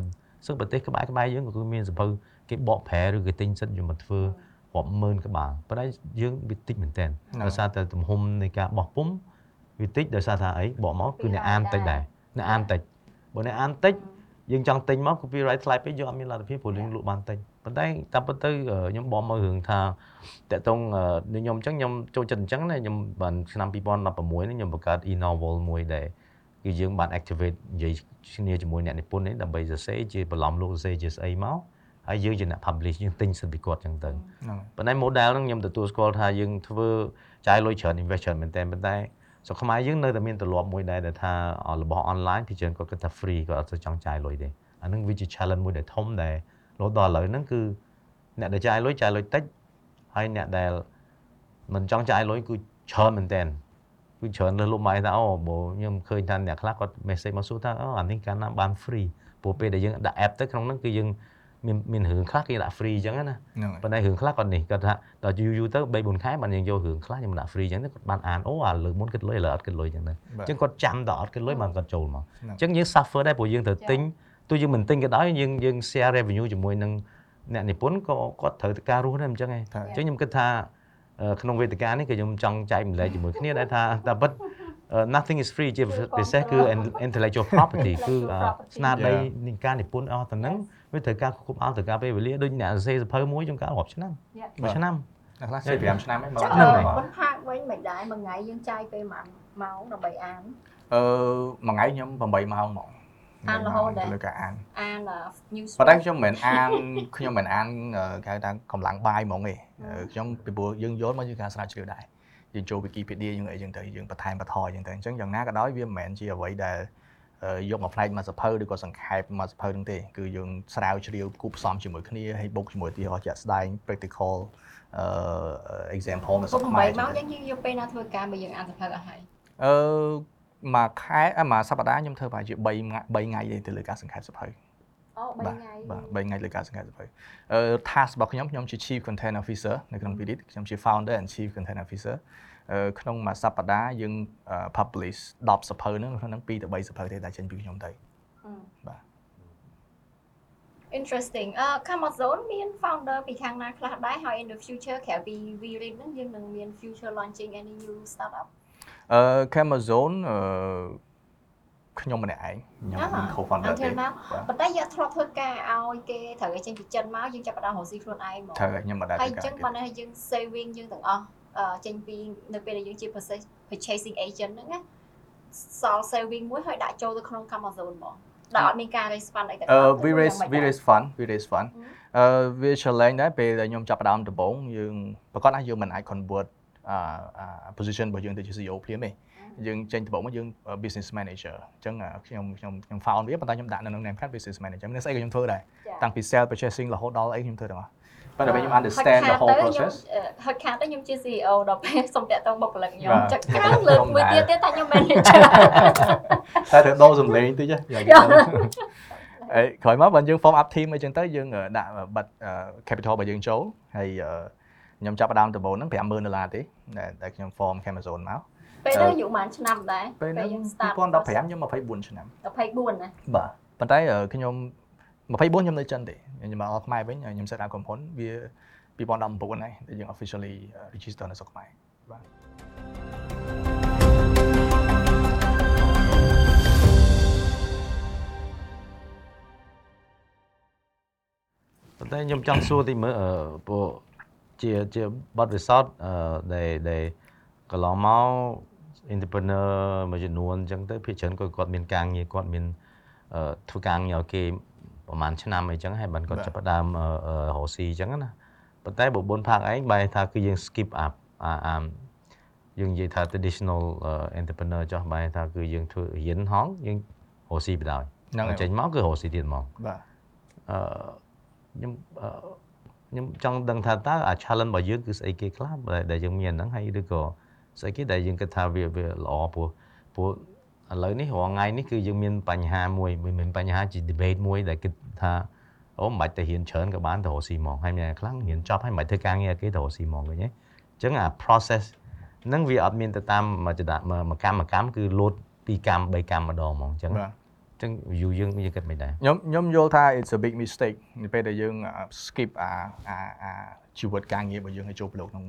ซึ่งប្រទេសក្បែរក្បែរយើងក៏គឺមានសភៅគេបកប្រែឬគេទិញសិតយកមកធ្វើរាប់ម៉ឺនក្បាលប៉ុន្តែយើងវាតិចមែនតើដោយសារតែទំហំនៃការបោះពុំវាតិចដោយសារថាអីបកមកគឺអ្នកអានតិចដែរអ្នកអានតិចបើអ្នកអានតិច យើងចង់ទិញមក copyright ថ្លៃពេកយើងអត់មានលទ្ធភាពព្រោះយើងលក់បានតិចប៉ុន្តែតាមពិតទៅអឺខ្ញុំបកមករឿងថាតកតងដូចខ្ញុំអញ្ចឹងខ្ញុំចូលចិត្តអញ្ចឹងណាខ្ញុំបានឆ្នាំ2016នេះខ្ញុំបង្កើត e-novel មួយដែលគឺយើងបាន activate និយាយគ្នាជាមួយអ្នកនិពន្ធនេះដើម្បីសរសេរជាបន្លំលោកសរសេរជាស្អីមកហើយយើងជាអ្នក publish យើងទិញសិទ្ធិពីគាត់អញ្ចឹងទៅហ្នឹងប៉ុន្តែ model ហ្នឹងខ្ញុំទទួលស្គាល់ថាយើងធ្វើចាយលុយច្រើន invest ច្រើនមែនតើប៉ុន្តែ ស្រុកខ្មែរយើងនៅតែមានទម្លាប់មួយដែរដែលថារបស់ online ពីច្រើនគាត់គិតថា free គាត់អត់ទៅចង់ចាយលុយទេអាហ្នឹងវាជា challenge មួយដែលធំដែលរហូតដល់ឥឡូវហ្នឹងគឺអ្នកដែលចាយលុយចាយលុយតិចហើយអ្នកដែលមិនចង់ចាយលុយគឺច្រើនមែនតើគឺច្រើនលើសលប់ម៉ៃថាអូបើខ្ញុំឃើញថាអ្នកខ្លះគាត់ message មកសួរថាអូអានេះកាលណាបាន free ព្រោះពេលដែលយើងដាក់ app ទៅក្នុងហ្នឹងគឺយើង មានមានរឿងខ្លះគេដាក់ free អញ្ចឹងណាហ្នឹងហើយប៉ុន្តែរឿងខ្លះគាត់នេះគាត់ថាដល់យូរយូរទៅ3 4ខែបានយើងយករឿងខ្លះខ្ញុំដាក់ free អញ្ចឹងទៅគាត់បានអានអូអាលើកមុនគិតលុយឥឡូវអត់គិតលុយអញ្ចឹងទៅអញ្ចឹងគាត់ចាំដល់អត់គិតលុយបានគាត់ចូលមកអញ្ចឹងយើង suffer ដែរព្រោះយើងត្រូវទិញទោះយើងមិនទិញក៏ដោយយើងយើង share revenue ជាមួយនឹងអ្នកនិពន្ធក៏គាត់ត្រូវតែការរស់ដែរអញ្ចឹងឯងថាអញ្ចឹងខ្ញុំគិតថាអឺក្នុងវេទិកានេះក៏ខ្ញុំចង់ចែកម្លែកជាមួយគ្នាដែរថាតែពិតអឺ nothing is free ជាពិសេសគឺ intellectual property គឺអឺស្នាដៃនៃការនិពន្ធអស់ទៅហ្នឹង វាត្រូវការគ្រប់អស់ត្រូវការពេលវេលាដូចអ្នកសរសេរសភៅមួយចំការរាប់ឆ្នាំ Yeah. មួយឆ្នាំអ្នកខ្លះ45ឆ្នាំហ្នឹងមកចឹងហ្នឹងហើយបងផាកវិញមិនដែរមួយថ្ងៃយើងចាយពេលប៉ុន្មានម៉ោងដើម្បីអានអឺមួយថ្ងៃខ្ញុំ8ម៉ោងហ្មងអានរហូតដែរលើការអានអាន news ប៉ុន្តែខ្ញុំមិនមែនអានខ្ញុំមិនមែនអានអឺគេហៅថាកម្លាំងបាយហ្មងទេអឺខ្ញុំពីព្រោះយើងយល់មកយើងការស្រាវជ្រាវដែរយើងចូល Wikipedia យើងអីចឹងទៅយើងបន្ថែមបន្ថយចឹងទៅអញ្ចឹងយ៉ាងណាក៏ដោយវាមិនមែនជាអ្វីដែលអឺ យកមកផ្នែកមកសភៅឬក៏សង្ខេបមកសភៅហ្នឹងទេគឺយើងស្រាវជ្រាវគូផ្សំជាមួយគ្នាហើយបុកជាមួយទីហោះជាក់ស្ដែង practical អឺ example នៅស្រុកពុកខ្មែរ8ម៉ោងយើងយើងយកពេលណាធ្វើការបើយើងអានសភៅអស់ហើយអឺមួយខែអ่ะមួយសប្តាហ៍ខ្ញុំធ្វើប្រហែលជា3 3ថ្ងៃទេទៅលើការសង្ខេបសភៅអូ3បាទថ្ងៃបាទ3ថ្ងៃលើការសង្កេតសភៅអឺ task របស់ខ្ញុំខ្ញុំជា chief content officer នៅក្នុង Vidit ខ្ញុំជា founder and chief content officer អឺ ក្នុងមួយសប្តាហ៍យើងអឺ publish 10សភៅហ្នឹងក្នុងហ្នឹង2ទៅ3សភៅទេដែលចេញពីខ្ញុំទៅបាទ interesting អឺ Amazon មាន founder ពីខាងណាខ្លះដែរហើយ in the future ក្រៅពី VRead ហ្នឹងយើងនឹងមាន future launching any new startup អឺ Amazon អឺខ្ញុំម្នាក់ឯងខ្ញុំមិន co-founder ទេ until now ប៉ុន្តែយើងធ្លាប់ធ្វើការឲ្យគេត្រូវឲ្យចេញពីចិនមកយើងចាប់ផ្ដើមរកស៊ីខ្លួនឯងមកត្រូវហើយខ្ញុំមិនដែរហើយធ្វើអញ្ការចឹងបានន័យថាយើង saving យើងទាំងអស់អឺ ចេញពីនៅពេលដែលយើងជា purchase- purchasing agent ហ្នឹងណាសល់ saving មួយហើយដាក់ចូលទៅក្នុង Amazon ហ្មងដែលអត់មានការ raise fund អីទាំងអឺអស់ we raise we raise fund we raise fund អឺវា challenge ដែរពេលដែលខ្ញុំចាប់ផ្ដើមដំបូងយើងប្រកាសថាយើងមិនអាច convert អាអា position របស់យើងទៅជា CEO ភ្លាមទេយើងចេញដំបូងមកយើង business manager អញ្ចឹងអាខ្ញុំខ្ញុំខ្ញុំ found វាប៉ុន្តែខ្ញុំដាក់នៅក្នុង name card business manager មានស្អីក៏ខ្ញុំធ្វើដែរតាំងពី sales purchasing រហូតដល់អីខ្ញុំធ្វើទាំងអស់ ប៉ុប៉ុន្តែពេលខ្ញុំ understand the whole process ហើយខាតទៅខ្ញុំជា CEO ដល់ពេលសុំតាក់ទងបុគ្គលិកខ្ញុំបាទចឹងក្រោយលើកមួយទៀតទៀតថាខ្ញុំ manager តែត្រូវដូរសំឡេងតិចហ៎យ៉ាងគេទៅអេក្រោយមកបើយើង form up team អីចឹងទៅយើងដាក់បិទ capital របស់យើងចូលហើយខ្ញុំចាប់ផ្ដើមដំបូងហ្នឹង50000ដុល្លារទេដែលដែលខ្ញុំ form Amazon មកពេលហ្នឹងអាយុប៉ុន្មានឆ្នាំដែរពេលហ្នឹងយើង start 2015ខ្ញុំ24ឆ្នាំ24ណាបាទប៉ុន្តែខ្ញុំ24ខ្ញុំនៅចិនទេ ខ្ញុំមកដល់ខ្មែរវិញខ្ញុំ set up ក្រុមហ៊ុនវា2019ហើយដែលយើង officially register នៅស្រុកខ្មែរបាទប៉ុន្តែខ្ញុំចង់សួរតិចមើលអឺពួកជាជាបទពិសោធន៍អឺដែលដែលកន្លងមក entrepreneur មួយចំនួនអញ្ចឹងទៅភាគច្រើនគាត់គាត់មានការងារគាត់មានអឺធ្វើការងារឲ្យគេ ប្រហែលឆ្នាំអីចឹងហើយបានគាត់ចាប់ផ្ដើមអឺអឺរកស៊ីអញ្ចឹងណាប៉ុន្តែបុបុនផាកឯងបែរថាគឺយើង skip up អាអាយើងនិយាយថា traditional entrepreneur ចុះបែរថាគឺយើងធ្វើរៀនហងយើងរកស៊ីបណ្ដោយហ្នឹងហើយចេញមកគឺរកស៊ីទៀតហ្មងបាទអឺខ្ញុំអឺខ្ញុំចង់ដឹងថាតើអា challenge របស់យើងគឺស្អីគេខ្លះដែលដែលយើងមានហ្នឹងហើយឬក៏ស្អីគេដែលយើងគិតថាវាវាល្អព្រោះព្រោះ ឥឡូវនេះរាល់ថ្ងៃនេះគឺយើងមានបញ្ហាមួយមិនមែនបញ្ហាជា debate មួយដែលគិតថាអូមិនបាច់ទៅរៀនច្រើនក៏បានទៅរកស៊ីហ្មងហើយមានអ្នកខ្លះរៀនចប់ហើយមិនបាច់ធ្វើការងារឲ្យគេទៅរកស៊ីហ្មងឃើញទេអញ្ចឹងអា process ហ្នឹងវាអត់មានទៅតាមមួយចដមួយកម្មកម្មគឺលោតពីកម្ម3កម្មម្ដងហ្មងអញ្ចឹងបាទអញ្ចឹង view យើងយើងគិតមិនដែរខ្ញុំខ្ញុំយល់ថា it's a big mistake នៅពេលដែលយើង skip អាអាអាជីវិតការងាររបស់យើងឲ្យចូលប្រឡូកក្នុង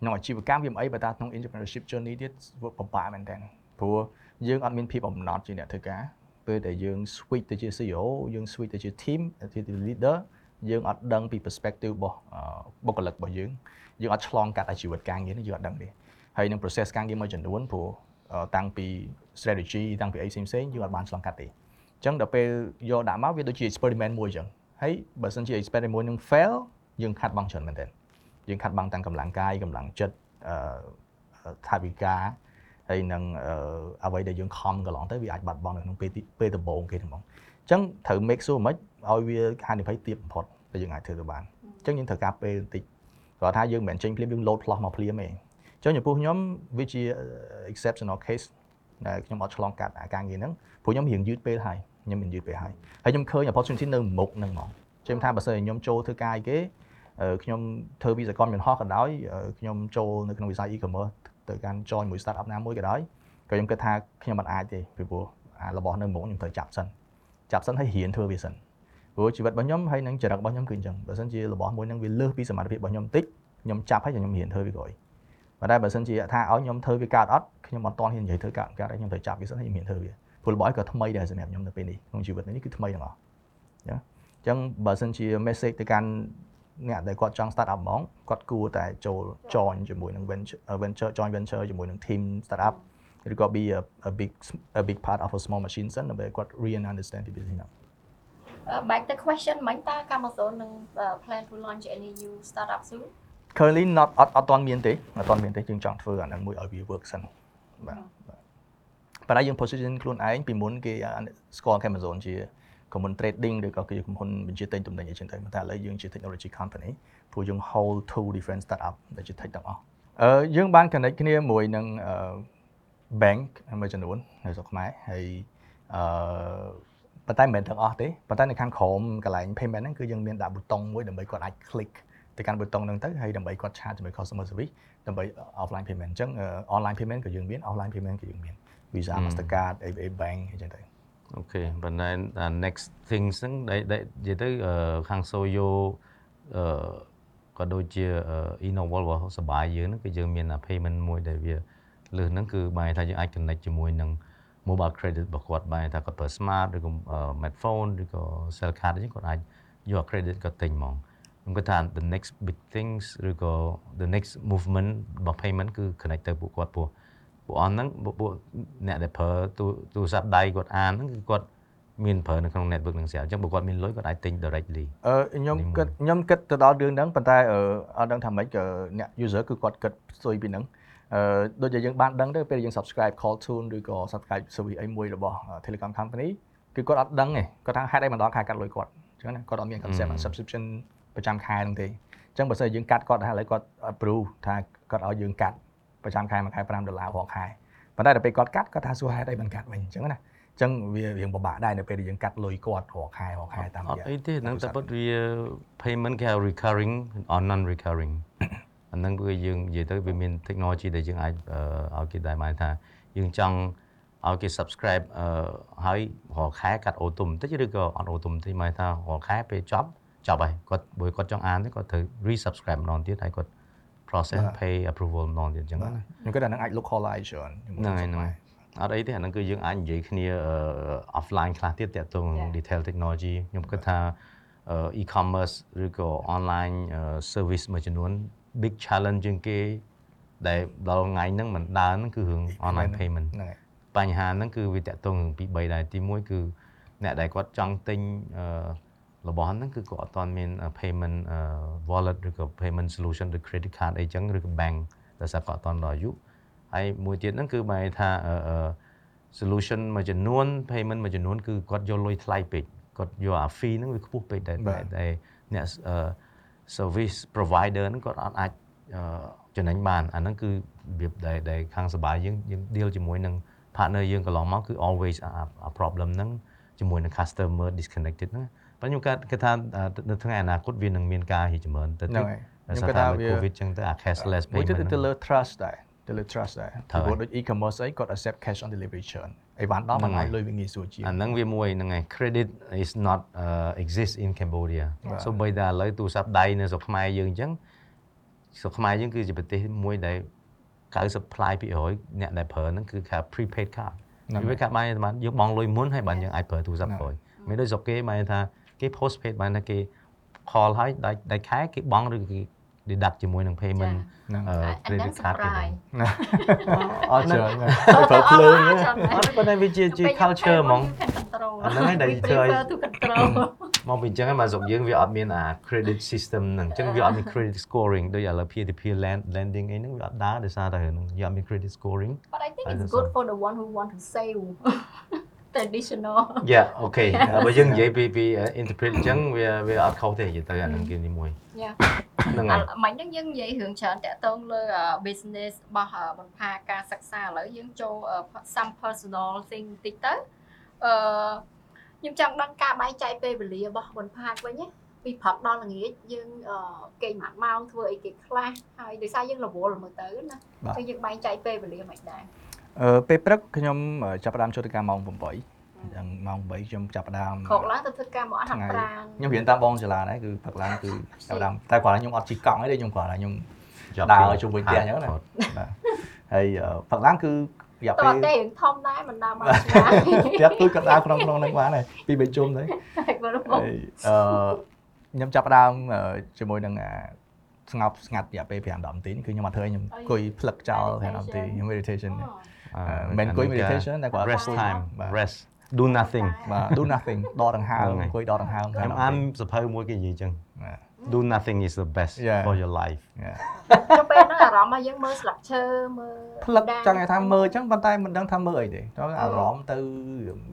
ក្នុងអាជីវកម្មវាមិនអីបើថាក្នុង entrepreneurship journey ទៀតវាពិបាកមែនតើព្រោះ យើងអត់មានភាពអំណត់ជាអ្នកធ្វើការពេលដែលយើង switch ទៅជា CEO យើង switch ទៅជា team ទៅជា leader យើងអត់ដឹងពី perspective របស់បុគ្គលិករបស់យើងយើងអត់ឆ្លងកាត់អាជីវិតការងារនេះយើងអត់ដឹងទេហើយនឹង process ការងារមួយចំនួនព្រោះតាំងពី strategy តាំងពីអីផ្សេងផ្សេងយើងអត់បានឆ្លងកាត់ទេអញ្ចឹងដល់ពេលយកដាក់មកវាដូចជា experiment មួយអញ្ចឹងហើយបើសិនជា experiment មួយនឹង fail យើងខាត់បង់ច្រើនមែនទែនយើងខាត់បង់ទាំងកម្លាំងកាយកម្លាំងចិត្តអឺថាវិការ ហើយនឹងអឺអ្វីដែលយើងខំកន្លងទៅវាអាចបាត់បង់នៅក្នុងពេលទីពេលដំបូងគេហ្នឹងហ្មងអញ្ចឹងត្រូវ make sure មិនឲ្យវាហានិភ័យទាបបំផុតដែលយើងអាចធ្វើទៅបានអញ្ចឹងយើងត្រូវការពេលបន្តិចគាត់ថាយើងមិនមែនចេញភ្លាមយើង load ផ្លោះមកភ្លាមទេអញ្ចឹងចំពោះខ្ញុំវាជា exceptional case ដែលខ្ញុំអត់ឆ្លងកាត់អាការងារហ្នឹងព្រោះខ្ញុំរៀងយឺតពេលហើយខ្ញុំមានយឺតពេលហើយហើយខ្ញុំឃើញ opportunity នៅមុខហ្នឹងហ្មងខ្ញុំថាបើសិនជាខ្ញុំចូលធ្វើការអីគេអឺខ្ញុំធ្វើវិស្វករមានហោះក៏ដោយអឺខ្ញុំចូលនៅក្នុងវិស័យ e-commerce ទៅកាន់ join មួយ startup ណាមួយក៏ដោយក៏ខ្ញុំគិតថាខ្ញុំមិនអាចទេពីព្រោះអារបស់នៅមុខខ្ញុំត្រូវចាប់សិនចាប់សិនហើយរៀនធ្វើវាសិនព្រោះជីវិតរបស់ខ្ញុំហើយនឹងចរិតរបស់ខ្ញុំគឺអញ្ចឹងបើសិនជារបស់មួយហ្នឹងវាលើសពីសមត្ថភាពរបស់ខ្ញុំតិចខ្ញុំចាប់ហើយខ្ញុំរៀនធ្វើវាក្រោយប៉ុន្តែបើសិនជាថាឲ្យខ្ញុំធ្វើវាកើតអត់ខ្ញុំអត់តហ៊ាននិយាយធ្វើកើតកើតហើយខ្ញុំត្រូវចាប់វាសិនហើយខ្ញុំរៀនធ្វើវាព្រោះរបស់ឯងក៏ថ្មីដែរសម្រាប់ខ្ញុំនៅពេលនេះក្នុងជីវិតនេះគឺថ្មីទាំងអស់អញ្ចឹងបើសិនជា message ទៅកាន់ អ្នកដែលគាត់ចង់ start up ហ្មងគាត់គួរតែចូល join ជាមួយនឹង venture venture join venture ជាមួយនឹង team startup ឬក៏ be a, a big a big part of a small machine សិនដើម្បីគាត់ really understand the business ហ្នឹង back to question មិញតើ Amazon នឹង plan to launch any new startup soon currently not អត់អត់ទាន់មានទេអត់ទាន់មានទេយើងចង់ធ្វើអាហ្នឹងមួយឲ្យវា work សិនបាទបាទប៉ុន្តែយើង position ខ្លួនឯងពីមុនគេស្គាល់ Amazon ជា ក្រុមហ៊ុន trading ឬក៏គេក្រុមហ៊ុនបញ្ជាទិញទំនិញអីចឹងទៅតែឥឡូវយើងជា technology company ព្រោះយើង hold two different startup ដែលជា tech ទាំងអស់អឺយើងបាន connect គ្នាមួយនឹងអឺ bank មួយចំនួននៅស្រុកខ្មែរហើយអឺប៉ុន្តែមិនមែនទាំងអស់ទេប៉ុន្តែនៅខាងក្រោមកន្លែង payment ហ្នឹងគឺយើងមានដាក់ប៊ូតុងមួយដើម្បីគាត់អាច click ទៅកាន់ប៊ូតុងហ្នឹងទៅហើយដើម្បីគាត់ charge ជាមួយ customer service ដើម្បី offline payment អញ្ចឹង online payment ក៏យើងមាន offline payment ក៏យើងមាន Visa Mastercard ABA Bank អីចឹងទៅ អូខេប៉ុន្តែអា next things ហ្នឹងដែលដែលនិយាយទៅអឺខាង Soyo អឺក៏ដូចជា Innoval របស់សបាយយើងហ្នឹងគឺយើងមាន payment មួយដែលវាលើសហ្នឹងគឺបែរថាយើងអាច connect ជាមួយនឹង mobile credit របស់គាត់បែរថាគាត់ប្រើ smart ឬក៏ smartphone ឬក៏ cell card អញ្ចឹងគាត់អាចយក credit គាត់ទិញហ្មងខ្ញុំគិតថា the next big things ឬក៏ the next movement របស់ payment គឺ connect ទៅពួកគាត់ព្រោះ ពួកអស់ហ្នឹងពួកអ្នកដែលប្រើទូទូរស័ព្ទដៃគាត់អានហ្នឹងគឺគាត់មានប្រើនៅក្នុង network នឹងស្រាប់អញ្ចឹងបើគាត់មានលុយគាត់អាចទិញ directly អឺខ្ញុំគិតខ្ញុំគិតទៅដល់រឿងហ្នឹងប៉ុន្តែអឺអត់ដឹងថាម៉េចក៏អ្នក user គឺគាត់គិតស្ទុយពីហ្នឹងអឺដូចជាយើងបានដឹងទៅពេលយើង subscribe call tune ឬក៏ subscribe service អីមួយរបស់ Telecom company គឺគាត់អត់ដឹងទេគាត់ថាហេតុអីមិនដល់ខែកាត់លុយគាត់អញ្ចឹងណាគាត់អត់មាន concept subscription ប្រចាំខែហ្នឹងទេអញ្ចឹងបើសិនជាយើងកាត់គាត់ថាឥឡូវគាត់ approve ថាគាត់ឲ្យយើងកាត់ ប្រចាំខែមួយខែ5ដុល្លាររាល់ខែប៉ុន្តែដល់ពេលគាត់កាត់គាត់ថាសួរហេតុអីមិនកាត់វិញអញ្ចឹងណាអញ្ចឹងវារៀងពិបាកដែរនៅពេលដែលយើងកាត់លុយគាត់រាល់ខែរាល់ខែតាមអរត់យៈអីទេហ្នឹងតែប៉ុតវា payment គេហៅ recurring or non recurring អាហ្នឹងគឺយើងនិយាយទៅវាមាន technology ដែលយើងអាចអឺឲ្យគេដែរបានថាយើងចង់ឲ្យគេ subscribe អឺហើយរាល់ខែកាត់អូតូបន្តិចឬក៏អត់អូតូបន្តិចមកថារាល់ខែពេលចប់ចប់ហើយគាត់បើគាត់ចង់អានទេគាត់ត្រូវ resubscribe ម្ដងទៀតហើយគាត់ process pay approval ម្ដងទៀតអញ្ចឹងណាខ្ញុំគិតថាហ្នឹងអាច localize ច្រើនហ្នឹងហើយហ្នឹងហើយអត់អីទេអាហ្នឹងគឺយើងអាចនិយាយគ្នាអឺ offline ខ្លះទៀតតាក់ទងចា៎ detail technology ខ្ញុំគិតថាអឺ e-commerce ឬក៏ online អឺ service មួយចំនួន big challenge ជាងគេដែលដល់ថ្ងៃហ្នឹងមិនដើរហ្នឹងគឺរឿង online payment ហ្នឹងហើយបញ្ហាហ្នឹងគឺវាតាក់ទងរឿងពី3ដែរទី1គឺអ្នកដែលគាត់ចង់ទិញអឺ របស់ហ្នឹងគឺគាត់អត់ទាន់មាន payment អឺ wallet ឬក៏ payment solution ឬ credit card អីចឹងឬក៏ bank ដោយសារគាត់អត់ទាន់ដល់អាយុហើយមួយទៀតហ្នឹងគឺបែរថាអឺអឺ solution មួយចំនួន payment មួយចំនួនគឺគាត់យកលុយថ្លៃពេកគាត់យកអា fee ហ្នឹងវាខ្ពស់ពេកដែលបាទដែលអ្នកអឺ service provider ហ្នឹងគាត់អត់អាចអឺចំណេញបានអាហ្នឹងគឺរបៀបដែលដែលខាងសបាយយើងយើង deal ជាមួយនឹង partner យើងកន្លងមកគឺ always អាអា problem ហ្នឹងជាមួយនឹង customer disconnected ហ្នឹង ប៉ុន្តែខ្ញុំគាត់គិតថាអឺនៅថ្ងៃអនាគតវានឹងមានការរីកចម្រើនទៅហ្នឹងទៀតហើយដោយខ្ញុំសារគិតថាថាវា COVID ចឹងទៅអា cashless មួយទៀត payment ទៅហ្នឹងលើ trust ដែរទៅលើ trust ដែរត្រូវពីព្រោះហើយដូច e-commerce អីគាត់ accept cash on delivery ច្រើនអីវ៉ាន់ដល់ហ្នឹមិនងហើឲ្យយលុយវាងាយស្រួលជាងអាហ្នឹងវាមួយហ្នឹងឯង credit is not uh, exist in Cambodia បាទ so បីតែឥឡូវទូរស័ព្ទដៃនៅស្រុកខ្មែរយើងអញ្ចឹងស្រុកខ្មែរយើងគឺជាប្រទេសមួយដែល90%អ្នកដែលប្រើហ្នឹងគឺថា prepaid card ហ្នឹង prepaid card បានបានយើងបង់លុយមុនហើយបានយើងអាចប្រើទូរស័ព្ទក្រោយមិនដូចស្រុកគេបានថា គេ postpaid បានថាគេ call ហើយដាច់ដាច់ខែគេបង់ឬគេ deduct ជាមួយនឹង payment ហ្នឹងអឺអាហ្នឹង credit card គេ surprise អត់ច្រើនណាស់ប្រើភ្លើងអណាត់អត់ប៉ុន្តែវាជាជា culture ហ្មងអាអាហ្នឹងហើយដែលធ្វើឲ្យ to control មកពីអញ្ចឹងហើយមកស្រុកយើងវាអត់មានអា credit system ហ្នឹងអញ្ចឹងវាអត់មាន credit scoring ដូចឥឡូវ peer to peer land lending អីហ្នឹងវាអត់ដើរដោយសារតែហ្នឹងវាអត់មាន credit scoring but I think I it's don't good know. for the one who want to save traditional Yeah okay បើយើងនិយាយពីពី interpret អញ្ចឹងវាវាអត់ខុសទេនិយាយទៅអាហ្នឹងគេទីមួយ Yeah ហ្នឹងអហើយ่ะមិញហ្នឹងយើងនិយាយរឿងច្រើនតាក់ទងលើ business របស់បន្ផាការសិក្សាឥឡូវយើងចូល some personal thing បន្តិចទៅអឺខ្ញុំចង់ដឹងការបែងចែកពេលវេលារបស់បន្ផាវិញណាពីព្រឹកដល់ល្ងាចយើងអឺគេងមួយម៉ោងធ្វើអីគេខ្លះហើយដោយសារយើងរវល់មើលទៅណាបាទហើយយើងបែងចែកពេលវេលាមិនដែរអឺ ពេលព្រឹកខ្ញុំចាប់ផ្ដើមចូលទៅការម៉ោង8អញ្ចឹងម៉ោង8ខ្ញុំចាប់ផ្ដើមក្រោកឡើងទៅធ្វើការមកអត់ហាត់ប្រាណខ្ញុំរៀនតាមបងចលាដែរគឺព្រឹកឡើងគឺចាប់ផ្ដើមតែគាត់ថាខ្ញុំអត់ជិះកង់អីទេខ្ញុំគាត់ថាខ្ញុំ Job ដើរពីជុំវិញផ្ទះអញ្ចឹងណាអត់បាទហើយអឺព្រឹកឡើងគឺរយៈតពេលើទេរឿងធំដែរមិនដើរមកឆ្ងាយផ្ទះគឺគាត់ដើរក្នុងក្នុងហ្នឹងបានហើយពីរបីជុំទៅហើយបងប្អូនហើយអឺខ្ញុំចាប់ផ្ដើមអឺជាមួយនឹងអាស្ងប់ស្ងាត់រយៈពេល5 10នាទីនេះគឺខ្ញុំអត់ធ្វើឲ្យខ្ញុំអង្គុយផ្លឹកចោល5 10នាទីខ្ញុំ meditation ទេអឺ មិនអង្គុយ meditation តែគាត់ rest time បាទ rest do nothing បាទ do nothing ដកដង្ហើមហ្នឹងហើយអង្គុយដកដង្ហើមខ្ញុំអានសភៅមួយគេនិយាយអញ្ចឹងបាទ do nothing is the best Yeah. for your life ចុះពេលហ្នឹងអារម្មណ៍របស់យើងមើលស្លឹកឈើមើលផ្លឹកចង់និយាយថាមើលអញ្ចឹងប៉ុន្តែមិនដឹងថាមើលអីទេដល់អារម្មណ៍ទៅ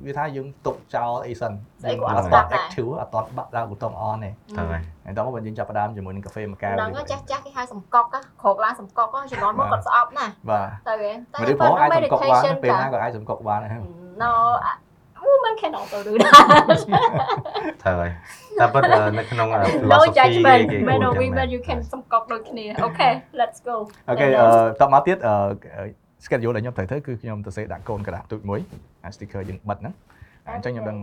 វាថាយើងទុកចោលអីសិនស្អីក៏អត់អត់ស្ដាប់ដែរ active អត់តន់បាក់ដើរប៊ូតុង on ទេទៅហើយហើយដល់មកបើយើងចាប់ផ្ដើមជាមួយនឹងកាហ្វេមួយកែវដល់ហ្នឹងចាស់ចាស់គេហៅសំកក់ណាក្រោកឡើងសំកក់ហ្នឹងជំនាន់មកគាត់ស្អប់ណាស់បាទទៅហ៎មនុស្សផងអាចសំកក់បានពេលណាក៏អាចសំកក់បានដែរ No woman can also do that ត្រូវហើយតែប៉ុន្តែនៅក្នុង philosophy គេគេ men or women you can សំកប់ដូចគ្នា okay let's go okay តមកទៀត schedule ដែលខ្ញុំត្រូវធ្វើគឺខ្ញុំទៅសេដាក់កូនក្រដាស់ទូចមួយអា sticker យើងបិទហ្នឹងអញ្ចឹងខ្ញុំដឹង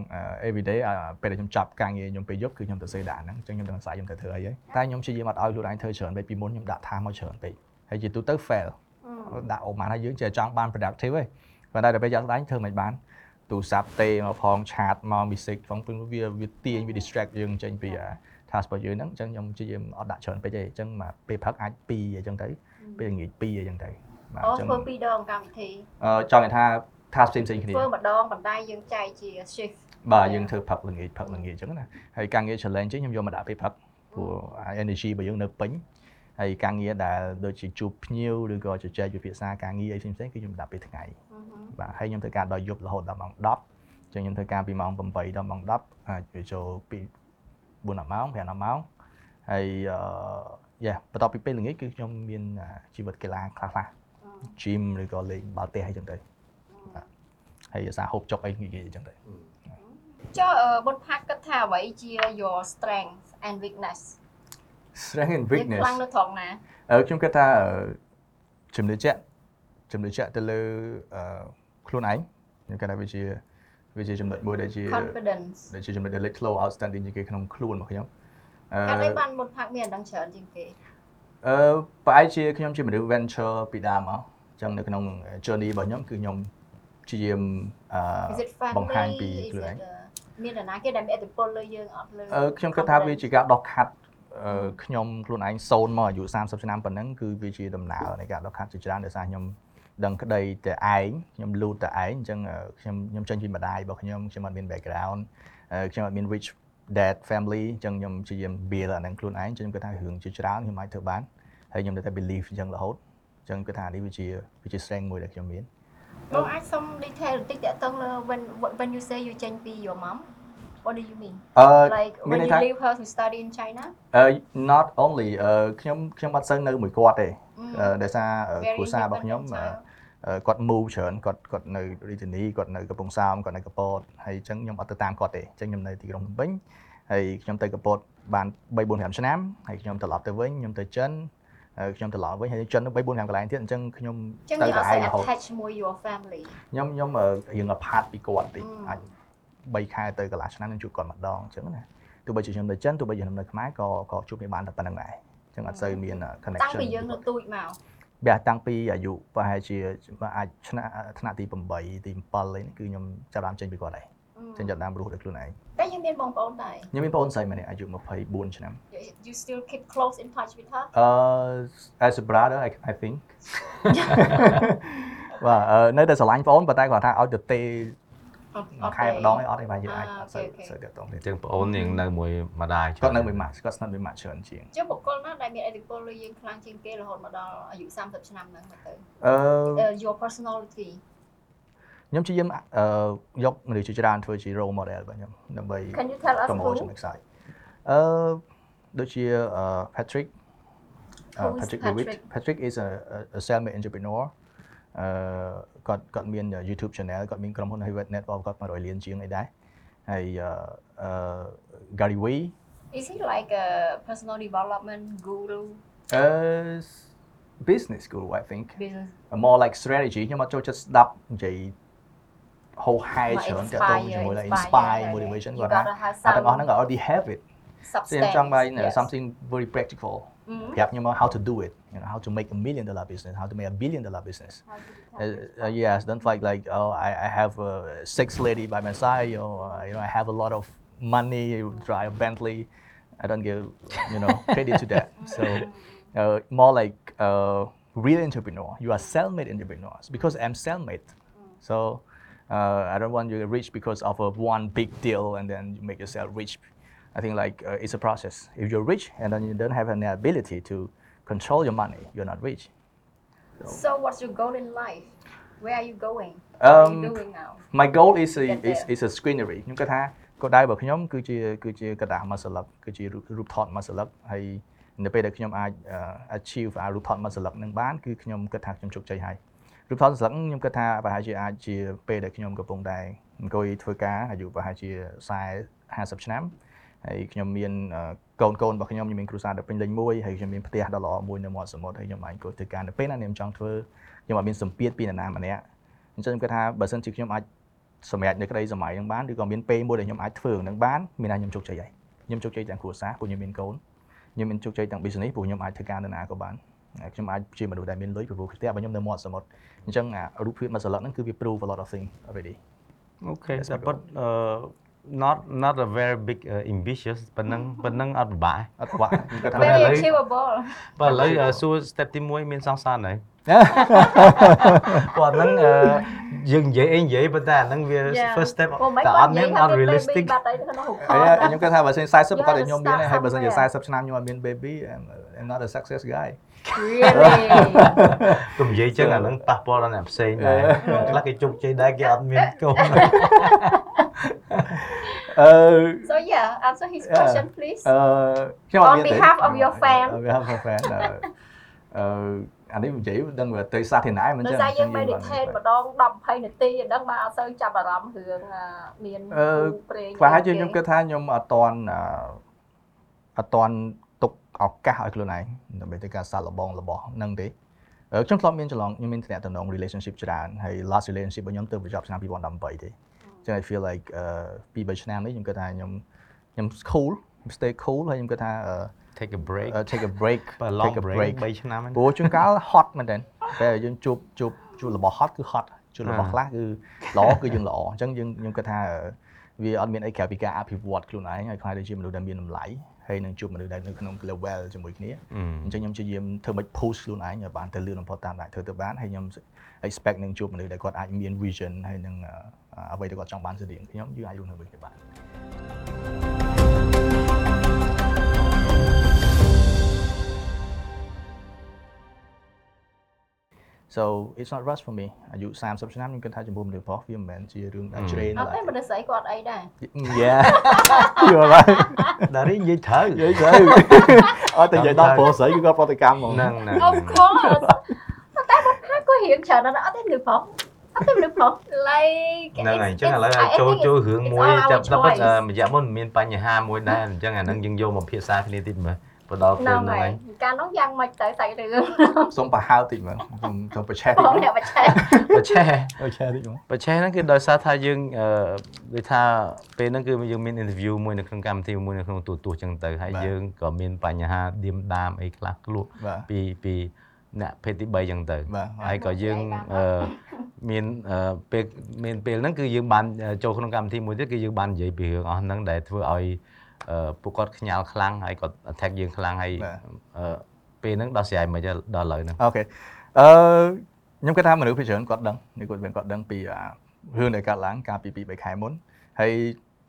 everyday ពេលដែលខ្ញុំចាប់ការងារខ្ញុំពេលយប់គឺខ្ញុំទៅសេដាក់ហ្នឹងអញ្ចឹងខ្ញុំដឹងអាស្រ័យខ្ញុំត្រូវធ្វើអីហើយតែខ្ញុំព្យាយាមអត់ឲ្យខ្លួនឯងធ្វើច្រើនពេកពីមុនខ្ញុំដាក់ថាមកច្រើនពេកហើយជាទូទៅ fail ដាក់អូម៉ានហើយយើងចេះចង់បាន productive ទេប៉ុន្តែដល់ពេលយ៉ាងស្ដែងធ្វើមិនបាន ទូរស័ព្ទទេមកផងឆាតមក music ផងព្រោះវាវាទាញវា distract យើងចេញពី task របស់យើងហ្នឹងអញ្ចឹងខ្ញុំព្យាយាមអត់ដាក់ច្រើនពេកទេអញ្ចឹងមកពេលផឹកអាច2អញ្ចឹងទៅពេលល្ងាច2អញ្ចឹងទៅបាទអូអញ្ចឹងធ្វើពីរដងកម្មវិធីអឺចង់និយាយថា task ផ្សេងផ្សេងៗគ្នាធ្វើម្ដងប៉ុន្តែយើងចែកជា shift បាទយើងធ្វើផឹកល្ងាចផឹកល្ងាចអញ្ចឹងណាហើយការងារ challenge ខ្ញុំយកមកដាក់ពេលផឹកព្រោះ energy របស់យើងនៅពេញហើយការងារដែលដូចជាជួបភ្ញៀវឬក៏ជជែកវិភាសាការងារអីផ្សេងៗគឺខ្ញុំដាក់ពេលថ្ងៃ បាទហើយខ្ញុំធ្វើការដល់យប់រហូតដល់ម៉ោង10អញ្ចឹងខ្ញុំធ្វើការពីម៉ោង8ដល់ម៉ោង10អាចវាចូលពី4-10ម៉ោង5-10ម៉ោងហហើយអឺយ៉ាបន្ទាប់ពីពេលល្ងាចគឺខ្ញុំមានជីវិតកីឡាខ្លះខ្លះ gym ឬក៏លេងបាល់ទះអីចឹងទៅបាទហើយអាសាហូបចុកអីងាយៗអញ្ចឹងទៅចុះអឺបុនផាក់គិតថាអ្វីជា your strength and weakness strength and វា weakness ខ្លាំងនៅត្រង់ណាអឺខ្ញុំគិតថាអឺជំនឿជាក់ជំនឿជាក់ទៅលើអឺ ខ្លួនឯងខ្ញុំគិតថាវាជាវាជាចំណុចមួយដែលជា confidence ដែលជាចំណុចដែលលេចធ្លោ outstanding ជាងគេក្នុងខ្លួនរបស់ខ្ញុំអឺហេតុអីបានបុនផាក់មានអាដឹងច្រើនជាងគេអឺប្រហែលជាខ្ញុំជាមនុស្ស venture ពីដើមមកអញ្ចឹងនៅក្នុង journey របស់ខ្ញុំគឺខ្ញុំព្យាយាមអ Is ឺ it family បង្ហាញពី Is ខ្លួនឯ it, ង uh, មាននរណាគេដែលមានឥទ្ធិពលលើយើងអត់លើអឺខ្ញុំគិតថាវាជាការដោះខាត់អឺខ្ញុំខ្លួនឯងសូនមកអាយុ30ឆ្នាំប៉ុណ្ណឹងគឺវាជាដំណើរនៃការដោះខាត់ជាច្រើនដោយសារខ្ញុំ ដឹងក្តីតែឯងខ្ញុំលូតតែឯងអញ្ចឹងអឺខ្ញុំខ្ញុំចេញពីម្ដាយរបស់ខ្ញុំខ្ញុំអត់មាន background អឺខ្ញុំអត់មាន rich dad family អញ្ចឹងខ្ញុំព្យាយាម build អាហ្នឹងខ្លួនឯងអញ្ចឹងខ្ញុំគិតថារឿងជាច្រើនខ្ញុំអាចធ្វើបានហើយខ្ញុំនៅតែ believe អញ្ចឹងរហូតអញ្ចឹងគិតថានេះវាជាវាជា strength មួយដែលខ្ញុំមានបងអាចសុំ detail បន្តិចតើតឹងលើ when when you say you ចេញពី your mom what do you mean អឺ like មាន when ន័យ you ថា leave her to study in China អឺ not only អឺខ្ញុំខ្ញុំអត់សូវនៅមួយគាត់ទេ Mm. អឺដោយសារអឺ Very គ្រួសាររបស់ខ្ញុំ independent អឺ child. អឺគាត់ move ច្រើនគាត់គាត់នៅរាជធានីគាត់នៅកំពង់សោមគាត់នៅកពតហើយអញ្ចឹងខ្ញុំអត់ទៅតាមគាត់ទេអញ្ចឹងខ្ញុំនៅទីក្រុងភ្នំពេញហើយខ្ញុំទៅកពតបាន3 4 5ឆ្នាំហើយខ្ញុំត្រឡប់ទៅវិញខ្ញុំទៅចិនហើយខ្ញុំត្រឡប់វិញហើយចិនទៅ3 4 5កន្លែងទៀតអញ្ចឹងខ្ញុំចឹងទៅយើងអតែត់ឯសូវងរហូត attach មួយ your family ខ្ញុំខ្ញុំអឺរៀង apart ពីគាត់តិច Mm. អាច3ខែទៅកន្លះឆ្នាំខ្ញុំជួបគាត់ម្ដងអញ្ចឹងណាទោះបីជាខ្ញុំនៅចិនទោះបីជាខ្ញុំនៅខ្មែរក៏ក៏ជួបគ្នាបានតែប៉ុណ្្នឹងដែរអញ្ចឹងអត់សូវមានតាំង connection ពីយើងនៅទូចមក វាតាំងពីអាយុប្រហែលជាអាចថ្នាក់ថ្នាក់ទី8ទី7អីនេះគឺខ្ញុំចាប់បានចេញពីគាត់ហើយចេញចាប់បានរស់ដោយខ្លួនឯងតែយើងមានបងប្អូនដែរខ្ញុំមានបងប្អូនស្រីម្នាក់អាយុ24ឆ្នាំ you still keep close in touch with her អឺ as a brother I I think បាទអឺនៅតែស្រឡាញ់បងប៉ុន្តែគាត់ថាឲ្យទៅទេមួយ ខែម្ដងឯងអត់ទេបាទយើងអាចអត់សូវសូវទៅតងទេអញ្ចឹងបងអូនយើងនៅមួយម្ដាយគាត់នៅមួយម៉ាក់គាត់ស្និទ្ធមួយម៉ាក់ច្រើនជាងចុះបុគ្គលណាដែលមានឥទ្ធិពលលើយើងខ្លាំងជាងគេរហូតមកដល់អាយុ30ឆ្នាំហ្នឹងមកទៅអឺ Uh, your personality ខ្ញុំព្យាយាមអឺយកមនុស្សជាច្រើនធ្វើជា role model របស់ខ្ញុំដើម្បី can you tell us promote who ចំណុចខ្សោយអឺដូចជាអឺ Patrick អឺ Who is Patrick Dewitt Patrick? Patrick is a a- a self-made entrepreneur អឺ គាត់គាត់មាន YouTube channel គាត់មានក្រុមហ៊ុន Hayward Network គាត់100លានជាងអីដែរហើយអឺអឺ Gary Vee is he like a personal development guru អឺ business guru I think business more like strategy ខ្ញុំអត់ចូលចិត្តស្ដាប់និយាយហោហែ មក ច្រើនតែ inspire ទៅជាមួយនឹង inspire motivation you គាត់ថា gotta have អាទាំងអស់ some ហ្នឹង I already have it តែខ្ញុំ substance ចង់បាន yes. something very practical Mm-hmm. You know how to do it. You know how to make a million dollar business, how to make a billion dollar business. Uh, uh, yes, don't like like oh I, I have a six lady by my side. You know, uh, you know I have a lot of money. Drive a Bentley. I don't give you know credit to that. So uh, more like uh, real entrepreneur. You are self-made entrepreneurs because I'm self-made. So uh, I don't want you to rich because of a one big deal and then you make yourself rich I think like uh, it's a process. If you're rich and then you don't have any ability to control your money, you're not rich. so what's your goal in life where are you going what are you Um, doing now My goal is a, Get is, there. is a screenery ខ្ញុំគិតថាគោលដៅរបស់ខ្ញុំគឺជាគឺជាกระดาษមួយសន្លឹកគឺជារូបរូបថតមួយសន្លឹកហើយនៅពេលដែលខ្ញុំអាចអឺ achieve អារូបថតមួយសន្លឹកនឹងបានគឺខ្ញុំគិតថាខ្ញុំជោគជ័យហើយរូបថតសន្លឹកខ្ញុំគិតថាប្រហែលជាអាចជាពេលដែលខ្ញុំកំពុងតែអង្គុយធ្វើការអាយុប្រហែលជា40 50ឆ្នាំ ហើយខ្ញុំមានកូនកូនរបស់ខ្ញុំខ្ញុំមានគ្រួសារដ៏ពេញលេញមួយហើយខ្ញុំមានផ្ទះដ៏ល្អមួយនៅមាត់សមុទ្រហើយខ្ញុំអាចអង្គុយធ្វើការនៅពេលណាខ្ញុំចង់ធ្វើខ្ញុំអត់មានសម្ពាធពីនរណាម្នាក់អញ្ចឹងខ្ញុំគិតថាបើសិនជាខ្ញុំអាចសម្រាប់នៅក្តីសម័យនឹងបានឬក៏មានពេលមួយដែលខ្ញុំអាចធ្វើនឹងបានមានថាខ្ញុំជោគជ័យហើយខ្ញុំជោគជ័យទាំងគ្រួសារព្រោះខ្ញុំមានកូនខ្ញុំមានជោគជ័យទាំង business ព្រោះខ្ញុំអាចធ្វើការនៅណាក៏បានហើយខ្ញុំអាចជាមនុស្សដែលមានលុយព្រោះផ្ទះរបស់ខ្ញុំនៅមាត់សមុទ្រអញ្ចឹងអារូបភាពមួយសន្លឹកហ្នឹងគឺវា prove a lot of things already អូខេ That's តែ my ប៉ុតអឺ not not a very big uh, ambitious ប៉ុណ្ណឹងប៉ុណ្ណឹងអត់ពិបាកអត់បាក់ខ្ញុំគិតថា Very very ឥឡូវ achievable បើឥឡូវអឺសួរ step ទី1មានសង្សារហើយគាត់ហ្នឹងអឺយើងនិយាយអីនិយាយប៉ុន្តែអាហ្នឹងវា Yeah. first step ពុំមិនតែអត់មានអត់ realistic បាត់អីក្នុងរូបថហើយតខ្ញុំគិតថាបើសិន40ប្រកាសតែខ្ញុំមាន You have to ហើយបើសិនជា start 40ឆ្នាំខ្ញុំអត់មាន baby I'm, I'm not a success guy really កុំនិយាយចឹងអាហ្នឹងប៉ះពាល់ដល់អ្នកផ្សេងដែរខ្លះគេជោគជ័យដែរគេអត់មានកូន អឺ So yeah answer his Yeah. question please អឺខ្ញុំអត់ On មានទេ behalf of your fan. On behalf of your fan អឺអឺអានេះនិយាយដឹងថាទៅសាធារណៈមិនដោយចឹងសារយើងអត់ meditate ម្ដង10 20នាទីអញ្ចឹងបើអត់សូវចាប់អារម្មណ៍រឿងអាមានអឺគូព្រេងខ្លះហើយខ្ញុំគិតថាខ្ញុំអត់តន់អឺអត់តន់ទុកឱកាសឲ្យខ្លួនឯងដើម្បីទៅការសាកល្បងរបស់នឹងទេអឺខ្ញុំធ្លាប់មានចន្លងខ្ញុំមានតំណង relationship ច្រើនហើយ last relationship របស់ខ្ញុំទៅបញ្ចប់ឆ្នាំ2018ទេ ចឹង I feel like អឺ2 3ឆ្នាំនេះខ្ញុំគិតថាខ្ញុំខ្ញុំ cool ខ្ញុំ stay cool ហើយខ្ញុំគិតថាអឺ take a break uh, take a break បើ long take a break break 3ឆ្នាំហ្នឹងព្រោះជួនកាល hot មែនតើពេលយើងជួបជួបជួបរបស់ hot គឺ hot ជួបរបស់អាខ្លះគឺល្អគឺយើងល្អអញ្ចឹងយើងខ្ញុំគិតថាវាអត់មានអីក្រៅពីការអភិវឌ្ឍខ្លួនឯងហើយខ្លាចទៅជាមនុស្សដែលមានតម្លៃហើយនឹងជួបមនុស្សដែលនៅក្នុង level ជាមួយគ្នាអឺអញ្ចឹងខ្ញុំព្យាយាមធ្វើមិន push ខ្លួនឯងឲ្យបានទៅលឿនបំផុតតាមដែលធ្វើទៅបានហើយខ្ញុំ expect នឹងជួបមនុស្សដែលគាត់អាចមាន vision ហើយនឹងអឺអ្វីដែលគាត់ចង់បានស្តីងខ្ញុំយើងអាចរស់នៅជាមួយគ្នាបាន so it's not rush for me អាយុ30ឆ្នាំខ្ញុំគិតថាចំពោះមនុស្សប្រុសវាមិនមែនជារឿងដែលជ្រេនអត់ទេមនុស្សស្រីគាត់អីដែរ Yeah you're right ដារីនិយាយត្រូវនិយាយទៅអត់តែនិយាយដល់ប្រុសស្រីគឺគាត់ប្រតិកម្មហ្មងហ្នឹងហ្នឹង Of course តែមកថាគាត់ រៀងច្រើនណាស់អត់ទេមនុស្សប្រុសអត់ទេមនុស្សប្រុស like ហ្នឹងហើយអញ្ចឹងឥឡូវ it's- I ចូល think ចូល it's- រឿង it's មួយ all our ចាប់ដល់ពិត choice អឺរយៈមុនមានបញ្ហាមួយដែរអញ្ចឹងអាហ្នឹងយើងយកមកភាសាគ្នាតិចមើលទៅដល់ពេលហ្នឹងហ្នឹងហើហើយយកាលនោះយ៉ាងម៉េចទៅសាច់រឿងសុំប្រហៅតិចមើលខ្ញុំខ្ញុំប្រឆេះតិចបងមើលអ្នកបច្ចេកប្រឆេះប្រឆេះតិចមើលប្រឆេះហ្នឹងគឺដោយសារថាយើងអឺដូចថាពេលហ្នឹងគឺយើងមាន interview មួយនៅក្នុងកម្មវិធីមួយនៅក្នុងទូរទស្សន៍ចឹងទៅហើយយើងក៏មានបញ្ហាឌៀមដាមអីខ្លះខ្លះបាទពីពី អ្នកភេទទី3ចឹងទៅបាទហើយក៏យើងអឺមានអឺពេលមានពេលហ្នឹងគឺយើងបានចូលក្នុងកម្មវិធីមួយទៀតគឺយើងបាននិយាយពីរឿងអស់ហ្នឹងដែលធ្វើឲ្យអឺពួកគាត់ខ្ញាល់ខ្លាំងហើយគាត់ attack យើងខ្លាំងហើយអឺពេលហ្នឹងដោះស្រាយមិនដល់ឥឡូវហ្នឹងអូខេអឺខ្ញុំគិតថាមនុស្សភាគច្រើនគាត់ដឹងនេះគាត់មានគាត់ដឹងពីអារឿងដែលកើតឡើងកាលពី2 3ខែមុនហើយ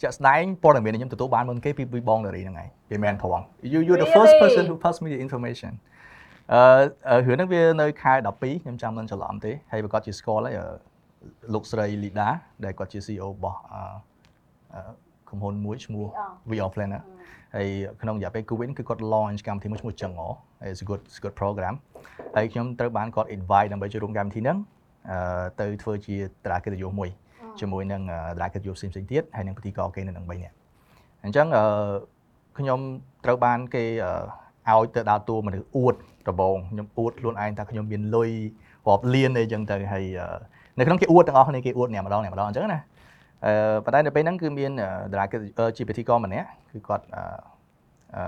ជាក់ស្ដែងព័ត៌មានដែលខ្ញុំទទួលបានមុនគេពីពីបងនារីហ្នឹងឯងវាមែនផង you you the first person who passed me the information អឺរឿងហ្នឹងវានៅខែ12ខ្ញុំចាំមិនច្រឡំទេហើយប្រកាសជាស្គាល់ហើយអឺលោកស្រីលីដាដែលគាត់ជា CEO របស់អឺអឺក្រុមហ៊ុនមួយឈ្មោះ VR Planner ហើយក្នុងរយៈពេល COVID គឺគាត់ launch កម្មវិធីមួយឈ្មោះចង្អ it's a good it's a good program ហើយខ្ញុំត្រូវបានគាត់ invite ដើម្បីចូលរួមកម្មវិធីហ្នឹងអឺទៅធ្វើជាតារាកិត្តិយសមួយជាមួយនឹងអឺតារាកិត្តិយសផ្សេងៗទៀតហើយនឹងពិធីករគេនៅនឹង3នាក់អញ្ចឹងអឺខ្ញុំត្រូវបានគេអឺ ឲ្យទៅដើរតួមនុស្សអួតដំបងខ្ញុំអួតខ្លួនឯងថាខ្ញុំមានលុយរាប់លានអីចឹងទៅហើយអឺនៅក្នុងគេអួតទាំងអស់គ្នាគេអួតអ្នកម្ដងអ្នកម្ដងអញ្ចឹងណាអឺប៉ុន្តែនៅពេលហ្នឹងគឺមានអឺតារាកិត្តិយសជាពិធីករម្នាក់គឺគាត់អឺអឺ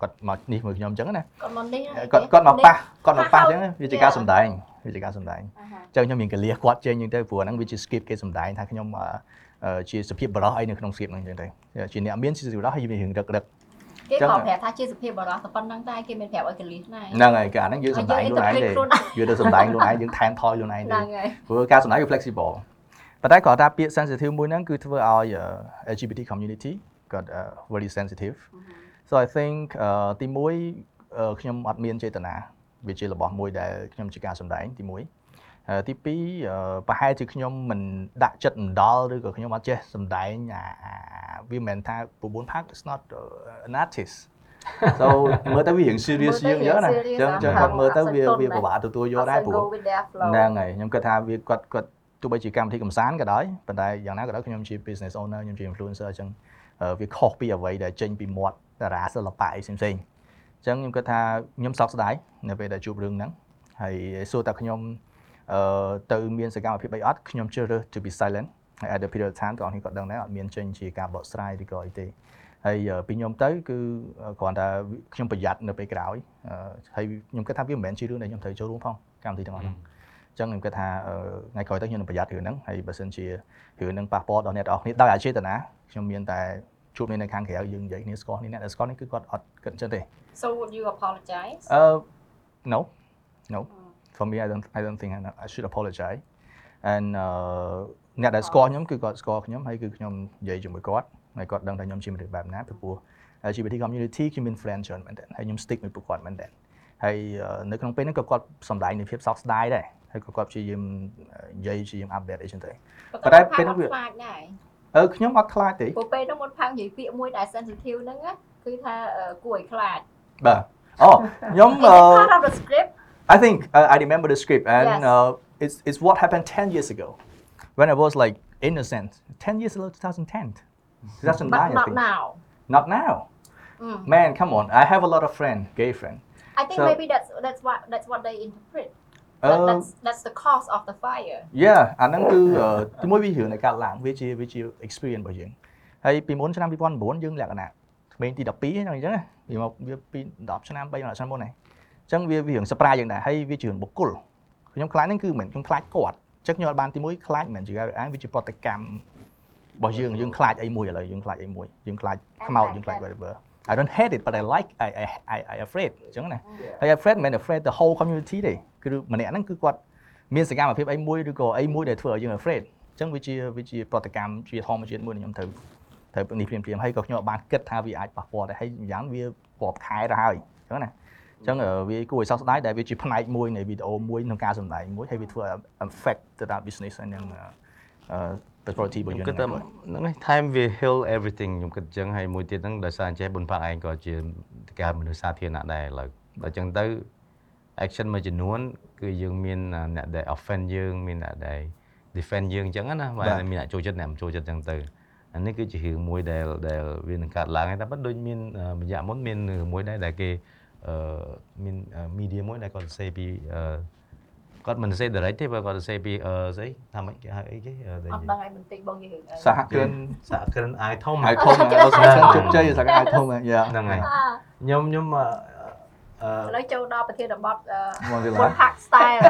គាត់មកនេះមួយខ្ញុំអញ្ចឹងណាគាត់មកនេះគាត់គាត់មកប៉ះគាត់មកប៉ះអញ្ចឹងវាជាការសម្ដែងវាជាការសម្ដែងអាហាអញ្ចឹងខ្ញុំមានកលៀសគាត់ចេញអញ្ចឹងទៅព្រោះហ្នឹងវាជា skip គេសម្ដែងថាខ្ញុំអឺអឺជាសភាពបរោះអីនៅក្នុង skip ហ្នឹងអញ្ចឹងទៅជាអ្នកមានជាសភាពបរោះហើយមានរឿងរឹករឹក គេចឹងក៏ប្រាប់ថាជាសភាពបរោះតែប៉ុណ្្នឹងដែរគេមានប្រាប់ឲ្យកលិះដែរហ្នឹងហើយការហ្នឹងយើងសម្ដែងខ្លួនឯងទេខ្លួនឯងយើងទៅសម្ដែងខ្លួនឯងយើងថែមថយខ្លួនឯងទេហ្នឹងហើយព្រោះការសម្ដែងវា flexible ប៉ុន្តែគាត់ថាពាក្យ sensitive មួយហ្នឹងគឺធ្វើឲ្យអឺ LGBT community គាត់អឺ very sensitive so i think អឺទីមួយអឺខ្ញុំអត់មានចេតនាវាជារបស់មួយដែលខ្ញុំជាការសម្ដែងទីមួយហើយ ទីពីរអឺប្រហែលជាខ្ញុំមិនដាក់ចិត្តមិនដល់ឬក៏ខ្ញុំអត់ចេះសម្ដែងអាអាវាមិនមែនថា9ផាក it's not uh, an artist so មើលទៅវារឿង serious មើលទៅយើងអញ្ចឹងណា serious អញ្ចឹងអញ្ចឹងអាគាត់មើលទៅវាអត់សូវវាទន់ណាពិបាកទទួលយកដែរព្រោះ go with their flow ហ្នឹងហើយខ្ញុំគិតថាវាគាត់គាត់ទោះបីជាកម្មវិធីកំសាន្តក៏ដោយប៉ុន្តែយ៉ាងណាក៏ដោយខ្ញុំជា business owner ខ្ញុំជា influencer អញ្ចឹងអឺវាខុសពីអ្វីដែលចេញពីមាត់តារាសិល្បៈអីផ្សេងៗអញ្ចឹងខ្ញុំគិតថាខ្ញុំសោកស្ដាយនៅពេលដែលជួបរឿងហ្នឹងហើយសួរតែខ្ញុំអឺ ទៅមានសកម្មភាពអីអត់ខ្ញុំជ្រើសរើស to be silent ហើយ at the period of time បងប្អូនគាត់ដឹងដែរអត់មានចេញជាការបកស្រាយឬក៏អីទេហើយអឺពីខ្ញុំទៅគឺគ្រាន់តែខ្ញុំប្រយ័ត្ននៅពេលក្រោយអឺហើយខ្ញុំគិតថាវាមិនមែនជារឿងដែលខ្ញុំត្រូវចូលរួមផងកម្មវិធីទាំងអស់ហ្នឹងអញ្ចឹងខ្ញុំគិតថាអឺថ្ងៃក្រោយទៅខ្ញុំនឹងប្រយ័ត្នរឿងហ្នឹងហើយបើសិនជារឿងហ្នឹងប៉ះពាល់ដល់អ្នកទាំងអស់គ្នាដោយអចេតនាខ្ញុំមានតែជួបគ្នានៅខាងក្រៅយើងនិយាយគ្នាស្គាល់គ្នាអ្នកដែលស្គាល់នេះគឺគាត់អត់គិតអញ្ចឹងទេ so would you apologize អឺ no no for me I don't I don't think I, I should apologize and អឺអ្នកដែលស្គាល់ខ្ញុំគឺគាត់ស្គាល់ខ្ញុំហើយគឺខ្ញុំនិយាយជាមួយគាត់ហើយគាត់ដឹងថាខ្ញុំជាមនុស្សបែបណាពីព្រោះ LGBT community ខ្ញុំមាន friend ច្រើនមែនទែនហើយខ្ញុំ stick មួយពួកគាត់មែនទែនហើយអឺនៅក្នុងពេលហ្នឹងក៏គាត់សំដែងនៃភាពសោកស្ដាយដែរហើយក៏គាត់ព្យាយាមនិយាយព្យាយាម update អីចឹងទៅប៉ុន្តែពេលហ្នឹងវាខ្លាចដែរអអឺខ្ញុំអត់ខ្លាចទេព្រោះពេលនោះមុនផាំងនិយាយពាក្យមួយដែល sensitive ហ្នឹងណាគឺថាអឺគួរឲ្យខ្លាចបាទអូខ្ញុំ Is it អឺ part of the script I think uh, I remember the script, and Yes. uh, it's it's what happened ten years ago, when I was like innocent. Ten years ago, 2010, 2009, but I not think. now Not now. Mm. Man, come on. I have a lot of friends, gay friends. I think So- maybe that's that's what that's what they interpret that, Uh, that's that's the cause of the fire yeah អាហ្នឹងគឺអឺទីមួយវារឿងនៃការឡើងវាជាវាជា experience របស់យើងហើយពីមុនឆ្នាំ2009យើងលក្ខណៈក្មេងទី12ហ្នឹងអញ្ចឹងណាវាមកវាពី10ឆ្នាំ3ឆ្នាំមុនហ្នឹងអញ្ ចឹងវាវារឿង surprise យ៉ាងដែរហើយវាជារឿងបុគ្គលខ្ញុំខ្លាចហ្នឹងគឺមិនខ្ញុំខ្លាចគាត់អញ្ចឹងខ្ញុំអត់បានទីមួយខ្លាចមិនមែនជាអាវាជាប្រតិកម្មរបស់យើងយើងខ្លាចអីមួយឥឡូវយើងខ្លាចអីមួយយើងខ្លាចខ្មោចយើងខ្លាច whatever I don't hate it but I like I I I I afraid អញ្ចឹងណាហើយ afraid មិនមែន afraid the whole community ទេគឺម្នាក់ហ្នឹងគឺគាត់មានសកម្មភាពអីមួយឬក៏អីមួយដែលធ្វើឲ្យយើង afraid អញ្ចឹងវាជាវាជាប្រតិកម្មជាធម្មជាតិមួយដែលខ្ញុំត្រូវត្រូវនេះព្រាមព្រាមហើយក៏ខ្ញុំអត់បានគិតថាវាអាចប៉ះពាល់ដែរហើយយ៉ាងវារាប់ខែទៅហើយអញ្ចឹងណា អញ្ចឹងអឺវាគួរឲ្យសោកស្ដាយដែលវាជាផ្នែកមួយនៃវីដេអូមួយក្នុងការសម្ដែងមួយហើយវាធ្វើឲ្យ affect ទៅដល់ business ហើយនឹងអឺ priority របស់ខ្ញុំយើងគិតថាហ្នឹងហ្នឹងឯង time will heal everything ខ្ញុំគិតអញ្ចឹងហើយមួយទៀតហ្នឹងដោយសារអញ្ចេះបុនផាកឯងក៏ជាការមនុស្សសាធារណៈដែរឥឡូវដល់អញ្ចឹងទៅ action មួយចំនួនគឺយើងមានអ្នកដែល offend យើងមានអ្នកដែល defend យើងអញ្ចឹងណាបាទមានអ្នកចូលចិត្តអ្នកមិនចូលចិត្តអញ្ចឹងទៅអានេះគឺជារឿងមួយដែលដែលវានឹងកាត់ឡើងហើយតែប៉ុន្តែដូចមានរយៈមុនមានរឿងមួយដែរដែលគេ អឺមាន media មួយដែលគាត់សរសេរពីអឺគាត់មិនសរសេរ direct ទេបើគាត់សរសេរពីអឺស្អីថាម៉េចគេហៅអីគេដែលអត់ដឹងឲ្យបន្តិចបងនិយាយរឿងអីសហគ្រិនសហគ្រិនអាយធំហើយធំហើយសហគ្រិនជោគជ័យសហគ្រិនធំហើយយ៉ាហ្នឹងហើយអាខ្ញុំខ្ញុំអឺអឺ ឥឡូវចូលដល់ប្រធានបទអឺមកទៀតពុឡាន pack style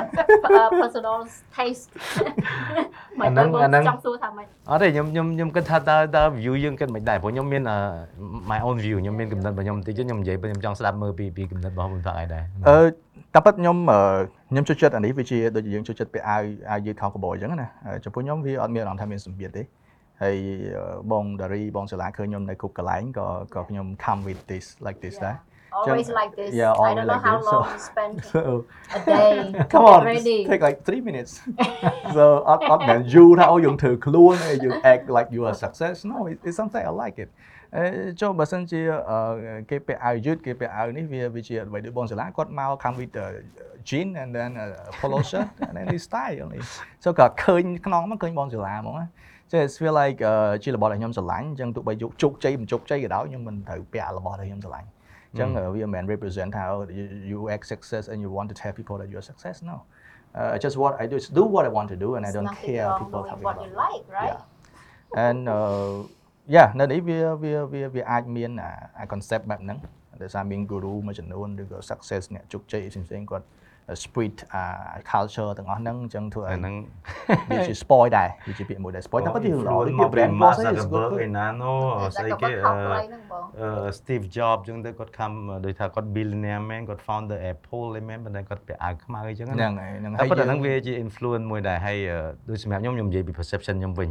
អឺ personal taste មិនដឹងបងចង់សួរថាម៉េចអត់ទេខ្ញុំខ្ញុំខ្ញុំគិតថាតើតើ view យើងគិតមិនដែរព្រោះខ្ញុំមានអឺ my own view ខ្ញុំមានគំនិតរបស់ខ្ញុំបន្តិចទៀតខ្ញុំនិយាយពេលខ្ញុំចង់ស្ដាប់មើលពីពីគំនិតរបស់បងផាក់ឯដែរអឺតែប៉ិតខ្ញុំអឺខ្ញុំចូលចិត្តអានេះវាជាដូចជាយើងចូលចិត្តពាក់អាវអាវយឺតខោកបោអញ្ចឹងណាហើយចំពោះខ្ញុំវាអត់មានអារម្មណ៍ថាមានសម្ពាធទេហើយអឺបងដារីបងសាឡាឃើញខ្ញុំនៅគ្រប់កន្លែងក៏ក៏ខ្ញុំ come with this like this ដែរ always like this Yeah, I don't always know like how this. So- long you spend so a day come to on get ready just take like 3 minutes so អត់អត់មែនយូរថាអូយើងធ្វើខ្លួនហើយយើង act like you are success no it, it's something I like it អឺចូលបើសិនជាអឺគេពាក់អាវយឺតគេពាក់អាវនេះវាវាជាអ្វីដូចបងសាឡាគាត់មក come with uh, jean and then a polo shirt and then his style only so ក៏ឃើញខ្នងមកឃើញបងសាឡាហ្មងណាចេះ feel like អឺជារបស់ដែលខ្ញុំស្រឡាញ់អញ្ចឹងទោះបីយកជោគជ័យមិនជោគជ័យក៏ដោយខ្ញុំមិនត្រូវពាក់របស់ដែលខ្ញុំស្រឡាញ់ អញ្ចឹងអឺវាមិនមែន represent ថា you, you act success and you want to tell people that you are success no uh, just what I do is do what I want to do and I There's don't nothing care wrong people doing talking what about you like right Yeah. and uh yeah នៅនេះវាវាវាវាអាចមានអាអា concept បែបហ្នឹងដោយសារមាន guru មួយចំនួនឬក៏ success អ្នកជោគជ័យផ្សេងៗគាត់ spirit អា culture ទាំងអស់ហ្នឹងអញ្ចឹងធ្វើអាឲ្យហ្នឹងវាជា spoil ដែរវាជាពាក្យមួយដែល spoil តែពិតជាល្អវាជា brand មក voice សាទេក is បឺ good កឯណាណូតែស្អីក៏គេខុសខ្លីហ្នឹងបងអឺ Steve Jobs អញ្ចឹងទៅគាត់ខំដូចថាគាត់ billionaire មែនគាត់ founder Apple ឯមែនប៉ុន្តែគាត់ពាក់អាវខ្មៅអញ្ចឹងហ្នឹណាងហើយហ្នឹងតែហើយប៉ុន្តែយើងហ្នឹងវាជា influence មួយដែរហើយអឺដូចសម្រាប់ខ្ញុំខ្ញុំនិយាយពី perception ខ្ញុំវិញ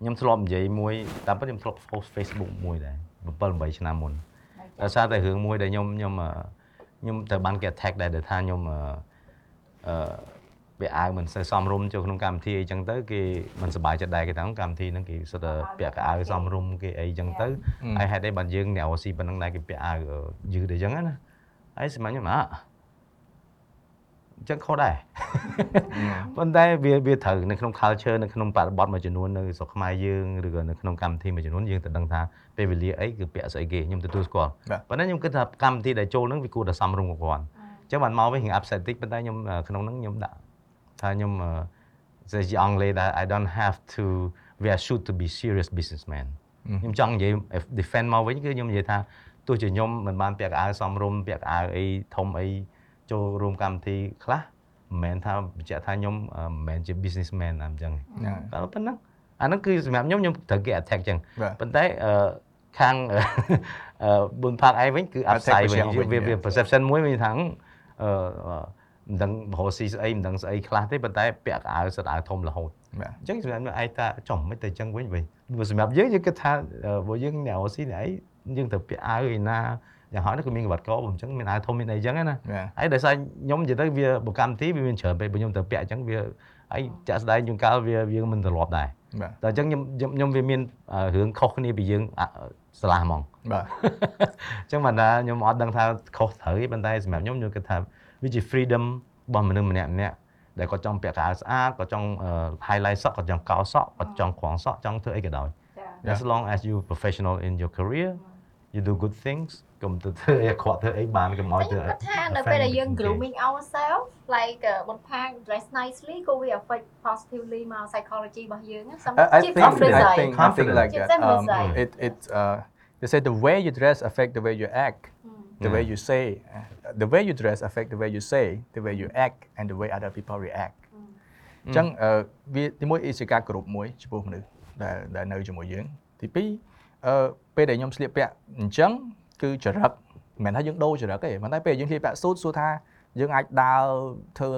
ខ្ញុំធ្លាប់និយាយមួយតាមពិតខ្ញុំធ្លាប់ post Facebook មួយដែរ7 8ឆ្នាំមុនដោយសារតែរឿងមួយដែលខ្ញុំខ្ញុំអឺខ្ញុំត្រូវបានគេ attack ដែរដែលថាខ្ញុំ អឺអឺពាក់អាវមិនសូវសមរម្យចូលក្នុងកម្មវិធីអីចឹងទៅគេមិនសប្បាយចិត្តដែរគេថាកម្មវិធីហ្នឹងគេសុទ្ធតែពាក់កៅអៅសមរម្យគេអីចឹងទៅហើយហេតុអីបានយើងអ្នកអូស៊ីប៉ុណ្ណឹងដែរគេពាក់អាវយឺតអីចឹងណាហើយសម្រាប់ខ្ញុំអ่ะអញ្ចឹងខុសដែរប៉ុន្តែវាវាត្រូវនៅក្នុង culture នៅក្នុងបរិបទមួយចំនួននៅស្រុកខ្មែរយើងឬក៏នៅក្នុងកម្មវិធីមួយចំនួនយើងទៅដឹងថាពេលវេលាអីគឺពាក់ស្អីគេខ្ញុំទទួលស្គាល់បាទប៉ុន្តែខ្ញុំគិតថាកម្មវិធីដែលចូលហ្នឹងវាគួរតែសមរម្យគ្រប់គ្រាន់ អញ្ចឹងបានមកវិញរៀង upset តិចប៉ុន្តែខ្ញុំអឺក្នុងហ្នឹងខ្ញុំដាក់ថាខ្ញុំអឺស្អីជាអង់គ្លេសដែរ I don't have to wear shoot to be serious businessman ខ្ញុំចង់និយាយ defend មកវិញគឺខ្ញុំនិយាយថាទោះជាខ្ញុំមិនបានពាក់កៅអៅសមរម្យពាក់កៅអៅអីធំអីចូលរួមកម្មវិធីខ្លះមិនមែនថាបញ្ជាក់ថាខ្ញុំអឺមិនមែនជា businessman អញ្ចឹងហ្នឹងក៏ប៉ុណ្ណឹងអាហ្នឹងគឺសម្រាប់ខ្ញុំខ្ញុំត្រូវគេ attack ចឹងបាទប៉ុន្តែអឺខាងអឺបុនផាកឯងវិញគឺ Attack upside វិញប្រឆាំងវិញវាវា yeah. perception មួយវិញថា អឺអឺមិនដឹងបរស៊ីស្អីមិនដឹងស្អីខ្លះទេប៉ុន្តែពាក់កៅអៅសិតអាវធំរហូតបាទអញ្ចឹងសម្រាប់ខ្ញុំឯងថាចំមិនទៅចឹងវិញវិញព្រោះសម្រាប់យើងយើងគិតថាអឺបើយើងអ្នករស៊ីនេះឯងយើងត្រូវពាក់អាវឯណាយ៉ាងហោចណាស់ក៏មានក្បាត់កអញ្ចឹងមានអាវធំមានអីចឹងណាបាទហើយដោយសារខ្ញុំនិយាយទៅវាប្រកម្មទីវាមានច្រើនពេកបើខ្ញុំទៅពាក់អញ្ចឹងវាហើយចាក់ស្ដែងជួនកាលវាវាមិនត្រឡប់ដែរបាទតែអញ្ចឹងខ្ញុំខ្ញុំខ្ញុំវាមានអឺរឿងខុសគ្នាពីយើងអ ស្រឡះហ្មងបាទអញ្ចឹងបានថាខ្ញុំអត់ដឹងថាខុសត្រូវទេប៉ុន្តែសម្រាប់ខ្ញុំខ្ញុំគិតថាវាជា freedom របស់មនុស្សម្នាក់ម្នាក់ដែលគាត់ចង់ពាក់កៅអៅស្អាតគាត់ចង់អឺ highlight សក់គាត់ចង់កោរសក់គាត់ចង់ក្រងសក់ចង់ធ្វើអីក៏ដោយចា as long as you professional in your career you do good things កុំទៅធ្វើអីអាក្រក់ធ្វើអីបានកុំឲ្យតែធ្វើខ្ញុំគិតថានៅពេលដែលយើង grooming ourselves like បន្ផាង dress nicely ក៏វា affect positively មក psychology របស់យើងណា some I, I ជា think confidence I ហើយ think I think Confidence. like that. Confidence Um, side. it it uh, they say the way you dress affect the way you act, the way Yeah. you say, uh, the way you dress affect the way you say, the way you act, and the way other people react. អញ្ចឹងអឺវាទីមួយជាការគោរពមួយចំពោះមនុស្សដែលដែលនៅជាមួយយើងទីពីរអឺពេលដែលខ្ញុំស្លៀកពាក់អញ្ចឹង គឺចរិតមិនមែនថាយើងដូរចរិតទេប៉ុន្តែពេលយើងស្លៀកពាក់ស៊ូតសួរថាយើងអាចដើរធ្វើ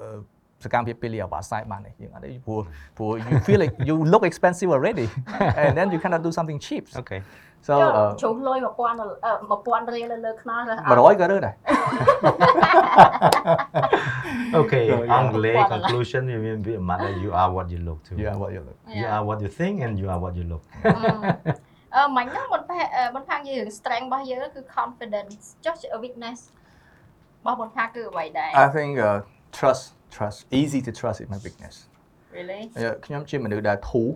អឺសកម្មភាពពេលលីអាបាសាយបានទេយើងអត់ទេព្រោះព្រោះ you feel like you look expensive already and then you cannot do something cheap អូខេ so ចូល uh, ជ្រុះលុយ1000 1000រៀលលើខ្នល់រើសអត់ 100ក៏រើសដែរ អូខេ So, yeah. អង់គ្លេស គាត់ conclusion វាមានវាអាម៉ាត់ you are what you look to you are what you look you are what you think and you are what you look អឺមិញ យើង strength របស់យើងគឺ confidence ចុះ weakness របស់បន្ផាគឺអ្វីដែរ I think uh, trust trust easy to trust is my weakness really ហើយខ្ញុំជាមនុស្សដែលធូរ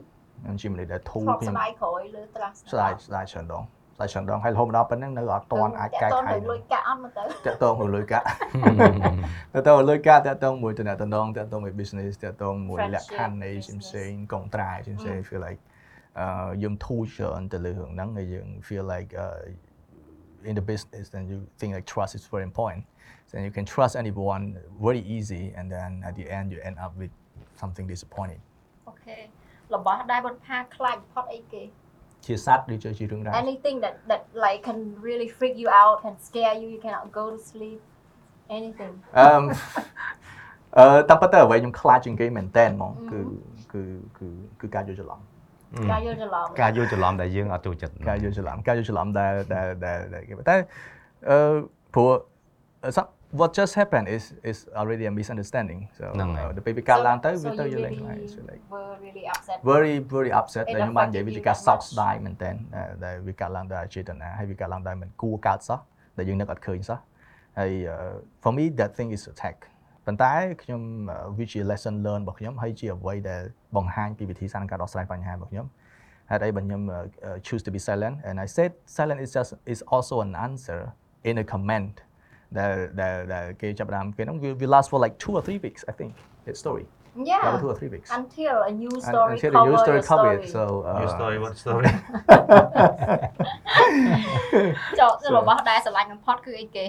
ខ្ញុំជាមនុស្សដែលធូរធ្លាប់ខ្ញុំស្ដាយក្រោយលើ trust ស្ដាយស្ដាយច្រើនដងស្ដាយច្រើនដងហើយរហូតមកដល់ប៉ុណ្ណឹងនៅអត់ទាន់អាចកែតើខៃតើលុយកាក់អត់មកទៅតាក់ទងមួយលុយកាក់តាក់ទងលុយកាក់តាក់ទងមួយតំណតំណងតាក់ទងមួយ business តាក់ទងមួយលក្ខខណ្ឌនៃផ្សេងៗកុងត្រាផ្សេងៗ feel like អឺ យើងធូរច្រើនទៅលើរឿងហ្នឹងហើយយើង feel like uh, in the business then you think like trust is very important so you can trust anyone very easy and then at the end you end up with something disappointing អូខេរបស់ដែលបន្ផាខ្លាចបំផុតអីគេ ជាសัตว์ឬជារឿងរ៉ាវ anything that that like can really freak you out can scare you you cannot go to sleep anything អឺអឺតាមពិតទៅអ្វីខ្ញុំខ្លាចជាងគេមែនតើហ្មងគឺគឺគឺគឺការយល់ច្រឡំ ការយល់ច្រឡំការយល់ច្រឡំដែលយើងអត់ចូលចិត្តការយល់ច្រឡំការយល់ច្រឡំដែលដែលដែលដែលគេតែអឺព្រោះ some- what just happened is is already a misunderstanding so ហ្នឹងហើយ uh, the baby កាត់ឡើងទៅ So វាទៅ you យល់លេង really ហើយ so like were really upset very very upset It ដែលខ្ញុំបាននិយាយ affected វាជា you ការ that សោក much. ស្ដាយមែនតើដែលវាកាត់ឡើងដោយអចេតនាហើយវាកាត់ឡើងដោយមិនគួរកើតសោះដែលយើងនឹកអត់ឃើញសោះហើយ uh, for me that thing is attack ប៉ុន្តែខ្ញុំវាជា lesson learn របស់ខ្ញុំហើយជាអ្វីដែលបង្ហាញពីវិធីសាស្ត្រនៃការដោះស្រាយបញ្ហារបស់ខ្ញុំហេតុអីបើខ្ញុំ choose to be silent and I said silent is just is also an answer in a comment ដែលដែលដែលគេចាប់ផ្ដើមគេហ្នឹង will will last for like 2 or 3 weeks I think that story yeah about 2 or 3 weeks until a new Un- story until cover the new story your cover it story. so uh, your story what story ចូលទៅរបស់ដែលស្រឡាញ់បំផុតគឺអីគេ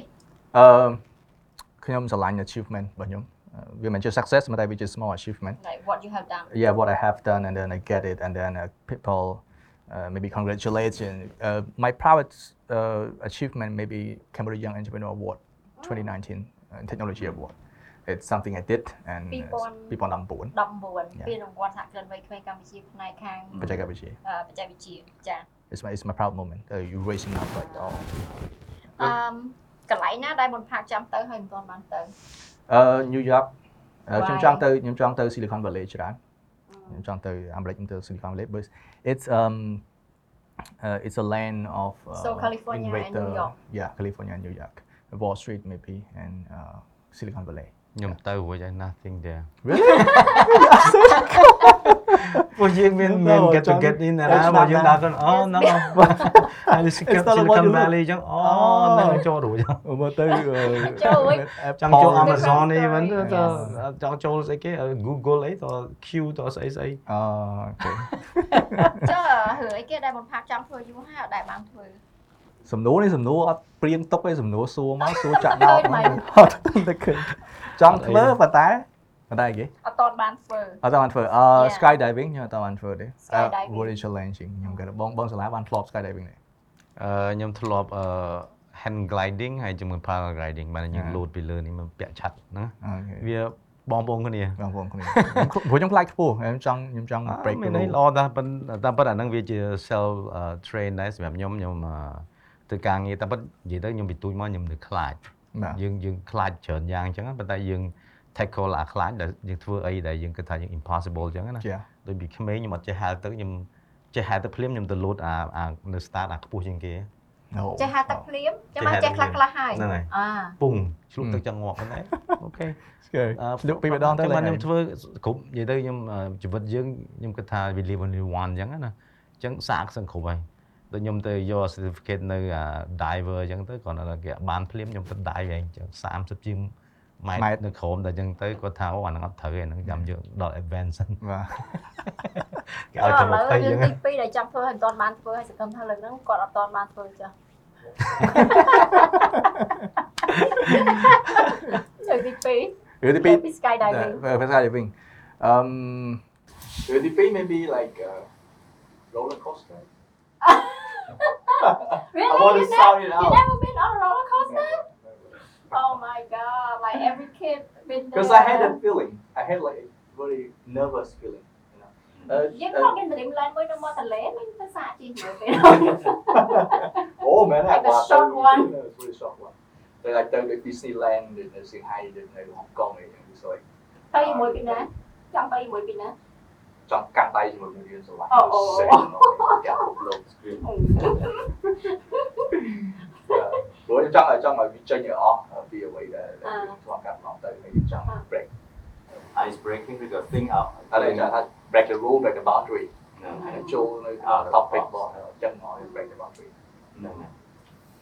អឺ ខ្ញុំស្រឡាញ់ achievement របស់ខ្ញុំអឺវាមិនជា success តែវាជា small achievement like what you have done yeah what I have done and then I get it and then uh, people uh, maybe congratulations uh, my proudest uh, achievement maybe Cambodia Young Entrepreneur Award 2019 uh, technology award it's something I did and uh, 2019 19ពានរង្វាន់សហគ្រិនវ័យក្មេងកម្ពុជាផ្នែកខាង បច្ចេកវិទ្យា អឺបច្ចេកវិទ្យាចា it's my it's my proud moment uh, you raising up like oh អឺ កន្លែងណាដែលបំផាកចាំទៅហើយមិនទាន់បានទៅ អឺ New York អឺ Why? ខ្ញុំចង់ទៅខ្ញុំចង់ទៅ Silicon Valley ច្រើនខ្ញុំចង់ទៅអាមេរិកខ្ញុំទៅ Silicon Valley but it's um uh, it's a land of uh, So California and greater- New York. yeah California and New York Wall Street maybe and uh, Silicon Valley ខ្ញុំទៅរួចហើយ nothing there really ពួកយើងមានមាន get to get in ណាមកយើងដើរគាត់អូហ្នឹងហើយ Silicon not what you look. Valley ចឹងអូហ្នឹងចូលរួចមកទៅចូលរួចចង់ចូល Different Amazon នេះវិញ story. ទៅ Yes. ចង់ចូលស្អីគេ Google អីត Q តស្អីស្អីអូខេចុះរឿងអីគេដែលបំផាកចង់ធ្វើយូរហើយអត់ដែលបានធ្វើសំណួរនេះសំណួរអត់ព្រៀងទុកទេសំណួរសួរមកសួរចាក់ដោតឃើញមកហ្មងអត់ទៅឃើញចង់ធ្វើប៉ុន្តែ ប៉ុន្តែគេអត់ទាន់បានធ្វើអត់បានធ្វើអឺ Yeah. skydiving ខ្ញុំអត់បានធ្វើទេ Skydiving. very challenging ខ្ញុំគាត់បងបងសាលាបានធ្លាប់ skydiving ទេអឺខ្ញុំធ្លាប់អឺ hand gliding ហើយជាមួយ paragliding បានយើង Ah. លោតពីលើនេះមកពាក់ឆ័ត្រហ្នឹងអូខេវាបងប្អូនគ្នាបងប្អូនគ្នាខ្ញុំព្រោះខ្ញុំខ្លាចខ្ពស់ខ្ញុំចង់ខ្ញុំចង់ break មាន the ន័យ rule ល្អតែប៉ុន្តែតាមពិតអាហ្នឹងវាជា self uh, train ដែរសម្រាប់ខ្ញុំខ្ញុំអឺធ្វើការងារតែពិតនិយាយទៅខ្ញុំពីទូចមកខ្ញុំនៅខ្លាចបាទយើងយើងខ្លាចច្រើនយ៉ាងអញ្ចឹងប៉ុន្តែយើង tackle អាខ្លាចដែលយើងធ្វើអីដែលយើងគិតថាយើង impossible អញ្ចឹងណាចាដូចពីក្មេងខ្ញុំអត់ចេះហៅទៅខ្ញុំចេះហៅទៅភ្លាមខ្ញុំទៅលោតអាអានៅ start អាខ្ពស់ជាងគេចេះហៅទឹកភ្លាមចាំមកចេះខ្លះខ្លះហើយហ្នឹងហើយអាពុងឆ្លុះទឹកចង្ងក់ហ្នឹងឯងអូខេស្គាល់អឺលក់ពីម្ដងទៅទៅលេបានងខ្ញុំធ្វើគ្រប់និយាយទៅខ្ញុំអឺជីវិតយើងខ្ញុំគិតថា we live only one អញ្ចឹងណាអញ្ចឹងសាកសឹងគ្រប់ហើយដូចខ្ញុំទៅយក certificate នៅអា diver អញ្ចឹងទៅគាត់ថាគេបានភ្លាមខ្ញុំទៅ dive ឯងអញ្ចឹង30ជាង ម៉ែម៉ែត្រត្រនៅក្រោមតែអញ្ចឹងទៅគាត់ថាអូអាហ្នឹងអត់ត្រូវទេហ្នឹងចាំយកដល់ advance សិនបាទគេឲ្យតែឥឡូវ20អរឿងញ្ចឹងទី2ដែលចង់ធ្វើឲ្យមិនទាន់បានធ្វើហើយសង្ឃឹមថាលើកហ្នឹងគាត់អត់ទាន់បានធ្វើចាស់លើកទី2រឿងទីពី2 skydiving ភាសា diving um រឿងទី2 maybe like uh, roller coaster Really? I want to You sound it never, you out never been on a roller coaster? Oh my god, like every kid been there. because I had that feeling I had like a very nervous feeling you know uh, យើង uh, ខក Dreamland មួយនៅមាត់ទន្លេមានភាសាជីមើលពេល oh man I Like the was short one. it was really short one they like the like Disneyland នៅ Shanghai នៅ Hong Kong អី it's like ទៅជាមួយពីណាចង់ទៅជាមួយពីណាចង់កាន់ដៃជាមួយនឹងរៀ នស្រឡាញ់អូអូសេះកាប់លោក screen ព្រោះចង់ឲ្យចង់ឲ្យវាចេញឲ្យអស់ពីអ្វីដែលដែលធ្លាប់កាត់ឡងទៅហើយចង់ break ice breaking ឬក៏ think out ឥឡូវចាថា break the rule break the boundary ហ្នឹងហើហើយយចូលនៅ topic របស់ចឹងឲ្យ break the boundary ហ្នឹងហើយ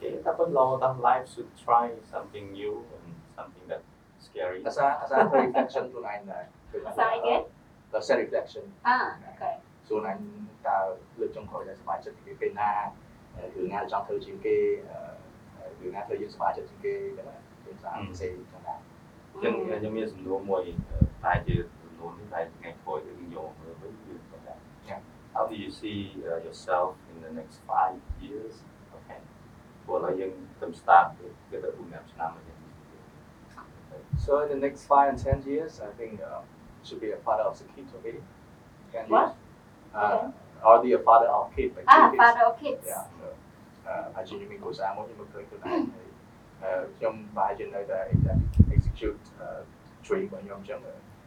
គេថាប៉ុន្តែ long life should try something new and something that scary អាសាអាសា reflection ខ្លួនឯងដែរភាសាអីគេតែ self reflection អាអូខេខ្លួនឯងតើលើកចុង ក្រោយដែលសប្បាយចិត្តពីពេលណារឿងណាចង់ធ្វើជាងគេរឿងណាធ្វើយើងសប្បាយចិត្តជាងគេចឹងណាភាសាផ្សេងចឹងណាអញ្ចឹងខ្ញុំមានសំណួរមួយប្រហែលជាសំណួរនេះប្រហែលថ្ងៃក្រោយយើងយកមើលវិញគឺប៉ុណ្ណា How do you see uh, yourself in the next 5 years okay ព្រោះឥឡូវយើងទៅ start គឺទៅ4ឆ្នាំហើយ So in the next five and ten years, I think uh, should be a father of the kids already. Can you? What? Uh, already a father of kids, like អា two kids. father of kids Yeah. So, uh, ហើយជាខ្ញុំមានគូសារមួយខ្ញុំមិនឃើញខ្លួនឯងហើយអឺខ្ញុំប្រហែលជានៅតែ execute uh, dream របស់ខ្ញុំអញ្ចឹង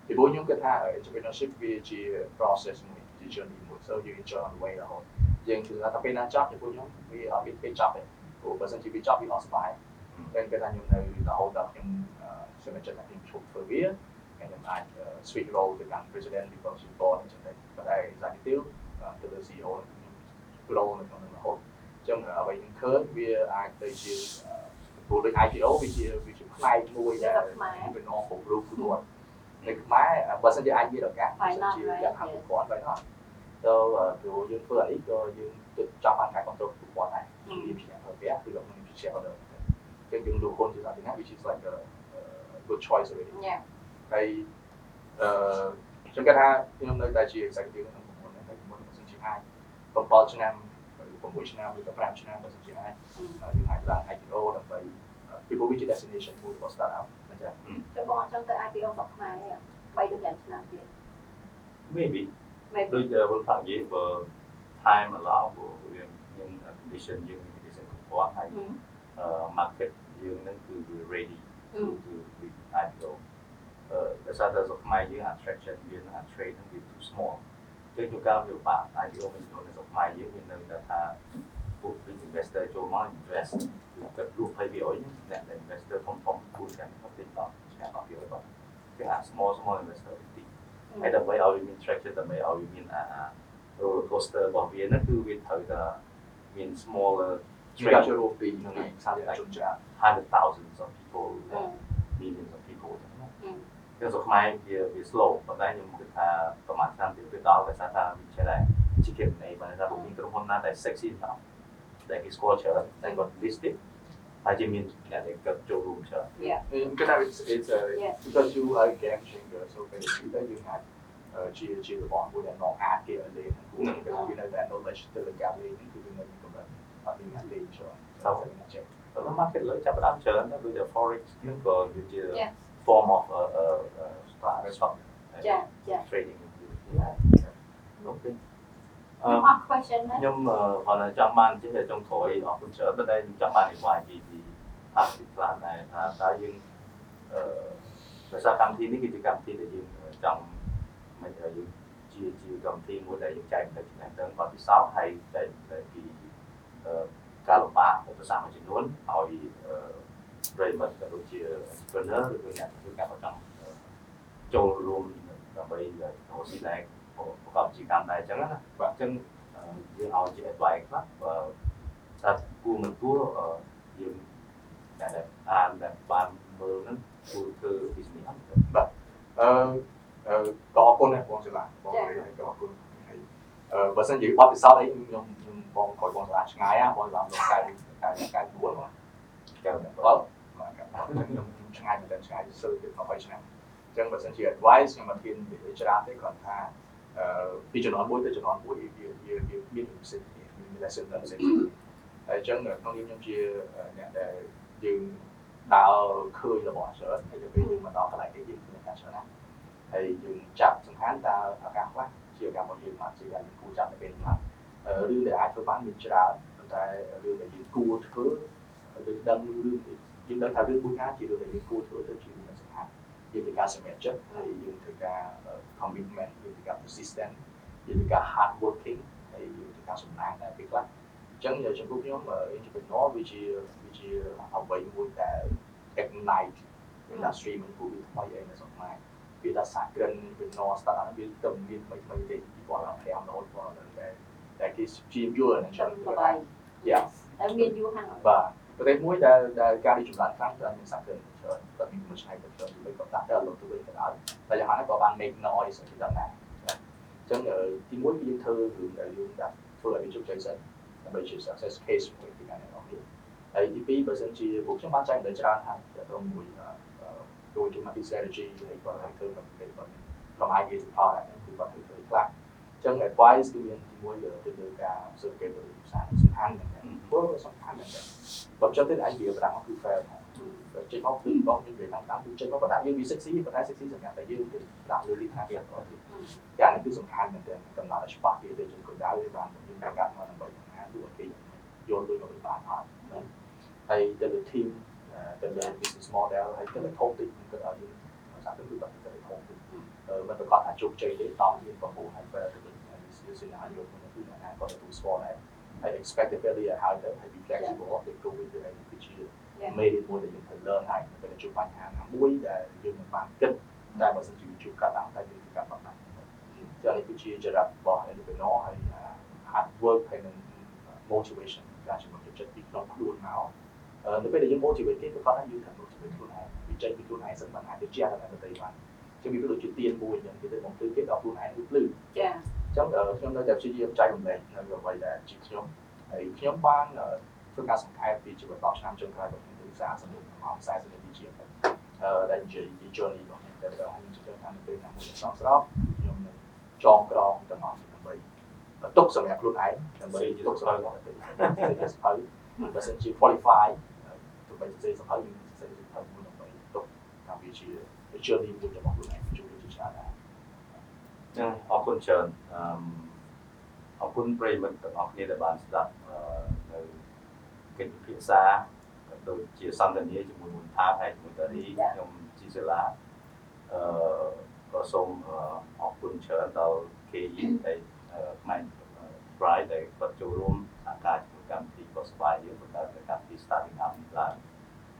ពីព្រោះខ្ញុំគិតថា entrepreneurship វាជា process មួយជា journey មួយ so you enjoy on the way រហូតយើងគឺថាពេលណាចប់ពីព្រោះខ្ញុំវាអត់មានពេលចប់ទេព្រោះបើសិនជាវាចប់វាអត់សុបាយតែគេថាខ្ញុំនៅរហូតដល់ខ្ញុំសម្រាប់ចិត្តថាខ្ញុំឈប់ធ្វើវាខ្ញុំអាច switch role ទៅកាន់ president leadership board អញ្ចឹងតែប៉ុន្តែ executive ទៅលើ CEO ខ្ញុំ role នៅក្នុងនោះរហូត ចឹងអ្វីខ្ញុំឃើញវាអាចទៅជាព្រោះដូច IPO វាជាវាជាផ្នែកមួយដែលវានាំពង្រូបខ្លួននៅខ្មែរបើសិនជាអាចមានឱកាសបើសិនជាយ៉ាងហៅប្រព័ន្ធបែបហ្នឹងទៅព្រោះយើងធ្វើអានេះក៏យើងទៅចាប់បានការគ្រប់គ្រងប្រព័ន្ធដែរវាជាប្រភេទគឺលោកខ្ញុំជា shareholder ចឹងយើងលក់ខ្លួនជាសាធារណៈ which is like a good choice already យ៉ាហើយអឺខ្ញុំគិតថាខ្ញុំនៅតែជា executive ក្នុងប្រព័ន្ធហ្នឹងហើយបើសិនជាអាច7ឆ្នាំ 6ឆ្នាំឬក៏5ឆ្នាំបើសិនជាអាចយើងអាចឡើង IPO ដើម្បីពីព្រោះវាជា destination មួយរបស់ startup អញ្ចឹងទៅបងអត់ចង់ទៅ IPO ស្រុកខ្មែរទេ3ទៅ5ឆ្នាំទៀត maybe maybe ដូចវល់ថានិយាយបើ time allow ព្រោះយើងយើង condition យើង condition គ្រប់គ្រាន់ហើយ market យើងហ្នឹងគឺវា ready អឺ to to IPO អឺដោយសារតែស្រុកខ្មែរយើង attraction វានឹង trade ហ្នឹងវា too small ចឹងជួនកាលវាបាក់ IPO មួយចំនួននៅស្រុកខ្មែរយើងវានៅតែថាពួក big investor ចូលមក invest គឺគិតរូប20%អ្នក investor ធំធំគួរតែគាត់ទិញដល់ឆ្នាំ IPO គាត់គេអា small small investor តិចហើយដើម្បីឲ្យវាមាន traction ដើម្បីឲ្យវាមានអា roller coaster របស់វាហ្នឹងគឺវាត្រូវតែមាន smaller ជួយ trade ចូលរួមពីក្នុងសាធារណជនច្រើន hundred thousands of people អឺ millions of people ហ្នឹងណា អឺគឺស្រុកខ្មែរវាវា slow ប៉ុន្តែខ្ញុំគិតថាប្រហែលឆ្នាំទៀតវាដល់ដោយសារថាវាចេះតែជាគេនៃបើថាមានក្រុមហ៊ុនណាដែល sexy ណាស់ដែលគេស្គាល់ច្រើនតែគាត់ listed ហើយជាមានអ្នកដែលគាត់ចូលរួមច្រើនខ្ញុំគិតថា it's it's a because you are a game changer so basically តែយើងអាចជាជារបស់មួយដែលនាំអាចគេឲ្យលេងព្រោះគេថាវានៅតែ knowledge ទៅលើការលេងគឺវានៅកម្រិតអត់មានអ្នកលេងច្រើនតែខ្ញុំចេះប៉ុន្តែ market លើចាប់ផ្ដើមច្រើនណាស់ដូចជា forex ហ្នឹងក៏វាជា Yeah. Form of uh, uh, uh, stock stock ចាចា trading អូខេអឺអត់ question ណាខ្ញុំគាត់ថាចង់បានចេះតែចង់ក្រោយអរគុណច្រើនប៉ុន្តែខ្ញុំចង់បានអីវ៉ាពីពីអាពីខ្លះដែរថាតើយើងអឺដោយសារកម្មវិធីនេះគឺជាកម្មវិធីដែលយើងចង់មិនឲ្យយើងជាជាកម្មវិធីមួយដែលយើងចែកទៅចំណេះដឹងបទពិសោធន៍ហើយដែលដែលពីអឺការលំបាកឧបសគ្គមួយចំនួនឲ្យ ប្រិមត្តក៏ដូចជា entrepreneur ឬក៏អ្នកធ្វើការប្រចាំចូលរួមដើម្បីរកស៊ីដែរប្រកបជាកម្មដែរអញ្ចឹងណាបាទអញ្ចឹងយើងឲ្យជា advice ខ្លះបើថាគួរមិនគួរយើងតែអានដែលបានមើលហ្នឹងគួរធ្វើ business អត់បាទអឺអឺក៏អរគុណដែរបងសាឡាបងនិយាយក៏អរគុណហើយអឺបើសិនជាបទពិសោធន៍អីខ្ញុំខ្ញុំបងក្រោយបងសាឡាឆ្ងាយណាបងសាឡាមកកែកែកែដួលមកកែវបាទមក ខ្ញុំឆ្ងាយមែនតើឆ្ងាយសិលទៀត20ឆ្នាំអញ្ចឹងបើសិនជា advice ខ្ញុំអត់ហ៊ាននិយាយច្រើនទេគ្រាន់ថាអឺពីជំនាន់មួយទៅជំនាន់មួយវាវាវាមានវិសិទ្ធមាន lesson ដល់ផ្សេងហើយអញ្ចឹងក្នុងនាមខ្ញុំជាអ្នកដែលយើងដើរឃើញរបស់ច្រើនហើយទៅពេលយើងមកដល់កន្លែងនេះយើងឃើញការច្រើនណាស់ហើយយើងចាប់សំខាន់តើឱកាសខ្លះជាឱកាសរបស់យើងមកជាយើងគួរចាប់ទៅពេលខ្លះរឿងដែលអាចធ្វើបានមានច្រើនប៉ុន្តែរឿងដែលយើងគួរធ្វើយើងដឹងរឿង យើងដឹងថារឿងមួយណាជារឿងដែលយើងគួរធ្វើទៅជារឿងសំខាន់យើងត្រូវការសម្រេចចិត្តហើយយើងត្រូវការ commitment យើងត្រូវការ persistent យើងត្រូវការ hard working ហើយយើងត្រូវការសំណាងដែរពេលខ្លះអញ្ចឹងចំពោះខ្ញុំ entrepreneur វាជាវាជាអ្វីមួយដែល ignite industry មួយគូថ្មីអីនៅសង្គមវាថាសាក្រិន entrepreneur startup វាទៅមានថ្មីថ្មីទេ2005ដល់2010តែតែគេព្យាយាមយល់អញ្ចឹ ងល្បី Yeah តែមានយូរហើយបាទប្រទេសមួយដែលដែលការរីកចម្រើនខ្លាំងគឺអត់មានសាក្រិនច្រើនគាត់មានមួយឆ្នៃទៅច្រើនទៅក៏ដាក់ទៅលុបទៅវិញទៅដល់តែយ៉ាងណាក៏បាន make noise ទៅដល់ណាអញ្ចឹងទីមួយគឺយើងធ្វើរឿងដែលយើងដាក់ធ្វើឲ្យវាជោគជ័យសិនដើម្បីជា success case មួយពីការនេះអស់នេះហើយទីពីរបើសិនជាពួកខ្ញុំបានចែកម្លេចច្រើនហើយទៅមួយដូចជា market strategy ហើយគាត់ឲ្យធ្វើកម្លេចគាត់ក្នុង idea ទៅផលគឺគាត់ធ្វើ ខ្លះអញ្ចឹង advice គឺមានទីមួយទៅលើការ certificate ទៅវិស័យសំខាន់មែនទេព្រោះសំខាន់មែនទេបើចុះទៅអាចវាប្រាំងគឺ fair ចេញមកគឺបងនិយាយតាមតាមគឺចេញមកបដាយើងវា sexy ប៉ុន្តែ sexy សម្រាប់តែយើងគឺដាក់លើលីថាទៀតអត់ទេយ៉ាងនេះគឺសំខាន់មែនទែនកំណត់ឲ្យច្បាស់ពីទៅជាគោលដៅយើងបានយើងប្រកាសមកដើម្បីបង្ហាញទូឲ្យគេយល់ដូចមកបានអត់ហើយទៅលើ team ទៅលើ business model ហើយទៅលើ topic គឺឲ្យយើងសាប់ទៅគឺបាត់ទៅ topic មិនប្រកាសថាជោគជ័យទេតោះមានប្រព័ន្ធហើយទៅលើ scenario មួយគឺណាក៏ទៅ sport ដែរហើយ expect the failure ហើយទៅហើយ be flexible ទៅ go with the execution មេរៀ នមួយដែលយើងត្រូវ learn ហើយនៅពេលជួបបញ្ហាណាមួយដែលយើងមិនបានគិតតែបើសិនជាជួបកាត់តាមតែយើងកាត់បានណាចានេះគឺជាចរិតរបស់ entrepreneur ហើយ hard work ហើយនឹង motivation ការជំរុញចិត្តពីក្នុងខ្លួនមកនៅពេលដែលយើង motivate គេក៏គាត់ថាយើងត្រូវ motivate ខ្លួនឯងវាចេញពីខ្លួនឯងសិនបានអាចទៅជះដល់អ្នកដទៃបានជាវាដូចជាទៀនមួយ អញ្ចឹងគេទៅបំភ្លឺគេដល់ខ្លួនឯងវាភ្លឺចាអញ្ចឹងខ្ញុំនៅតែព្យាយាមចែករំលែកនៅអ្វីដែលជាខ្ញុំហើយខ្ញុំបានធ្វើការសង្ខេបពីជីវិត10ឆ្នាំចុងក្រោយរបស់ខ្ញុំគឺសារសម្រាប់មក40នាទីជាងអឺដែលនិយាយពី journey របស់ខ្ញុំតែដល់ខ្ញុំជឿថានៅពេលណាមួយសំស្របខ្ញុំនឹងចងក្រងទាំងអស់ដើម្បីទុកសម្រាប់ខ្លួនឯងដើម្បីទុកសម្រាប់អ្នកដទៃជាសភៅបើសិនជា qualify ទៅបីសេសភៅយើងសេសភៅមួយដើម្បីទុកតាមវាជា journey មួយរបស់ខ្លួនឯងជួយជាច្រើនដែរ ចឹងអរគុណច្រើនអឺអរគុណប្រិយមិត្តទាំងអស់គ្នាដែលបានស្ដាប់នៅកិច្ចពិភាក្សាដូចជាសន្ទនាជាមួយមុនថាហើយជាមួយតារីខ្ញុំជីសិលាអឺក៏សូមអរគុណច្រើនដល់ KE ដែលផ្នែក Pride ដែលគាត់ចូលរួមសហការជាមួយកម្មវិធីក៏ស្វាយយើងបង្កើតកម្មវិធី Starting Up នេះឡើង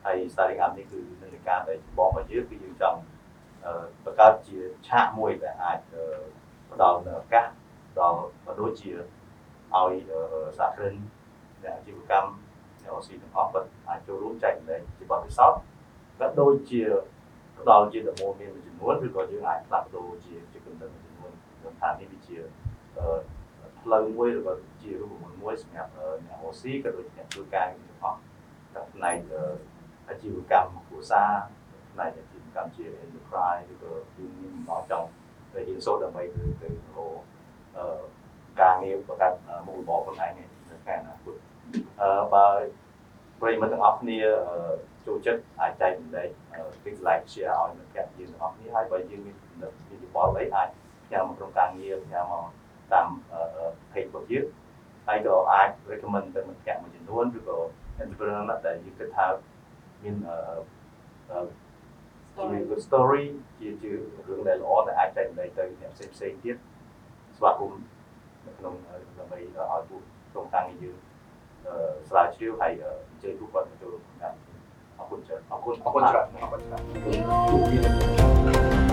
ហើយ Starting Up នេះគឺនិន្នាការដែលចម្បងរបស់យើងគឺយើងចង់ បង្កើតជាឆាកមួយដែលអាចផ្ដល់នូវឱកាសដល់ក៏ដូចជាឲ្យសហគ្រិនអ្នកអាជីវកម្មអ្នកអូស៊ីទាំងអស់គាត់អាចចូលរួមចែករំលែកជាបទពិសោធន៍ក៏ដូចជាផ្ដល់ជាដំបូន្មានមួយចំនួនឬក៏យើងអាចផ្លាស់ប្ដូរជាជាគំនិតមួយចំនួនខ្ញុំថានេះវាជាផ្លូវមួយឬក៏ជារូបមន្តមួយសម្រាប់អ្នកអូស៊ីក៏ដូចជាអ្នកធ្វើការទាំងអស់តែផ្នែកអាជីវកម្មគ្រួសារផ្នែកអាជីវ កម្មជា enterprise ឬក៏យើងមានមកចង់ទៅរៀនសូត្រដើម្បីទៅទៅអឺការងារបង្កើតមុខរបរខ្លួនឯងនៅខាងអនាគតអឺបើប្រិយមិត្តទាំងអស់គ្នាចូលចិត្តអាចចែករំលែក things like share ឲ្យមិត្តភក្តិយើងទាំងអស់គ្នាហើយបើយើងមានចំណុចវិបល់អីអាចផ្ញើមកក្រុមការងារផ្ញើមកតាម page របស់យើងហើយក៏អាច recommend ទៅមិត្តភក្តិមួយចំនួនឬក៏ entrepreneur ដែលយើងគិតថាមានអឺ ជា good story ជាជារឿងដែលល្អដែលអាចចែករំលែកទៅអ្នកផ្សេងផ្សេងទៀតស្វាគមន៍នៅក្នុងដើម្បីឲ្យពួកក្រុមការងារយើងអឺស្រាវជ្រាវហើយអញ្ជើញពួកគាត់មកចូលរួមក្នុងកម្មវិធីអរគុណច្រើនអរគុណអរគុណច្រើនអរគុណច្រើន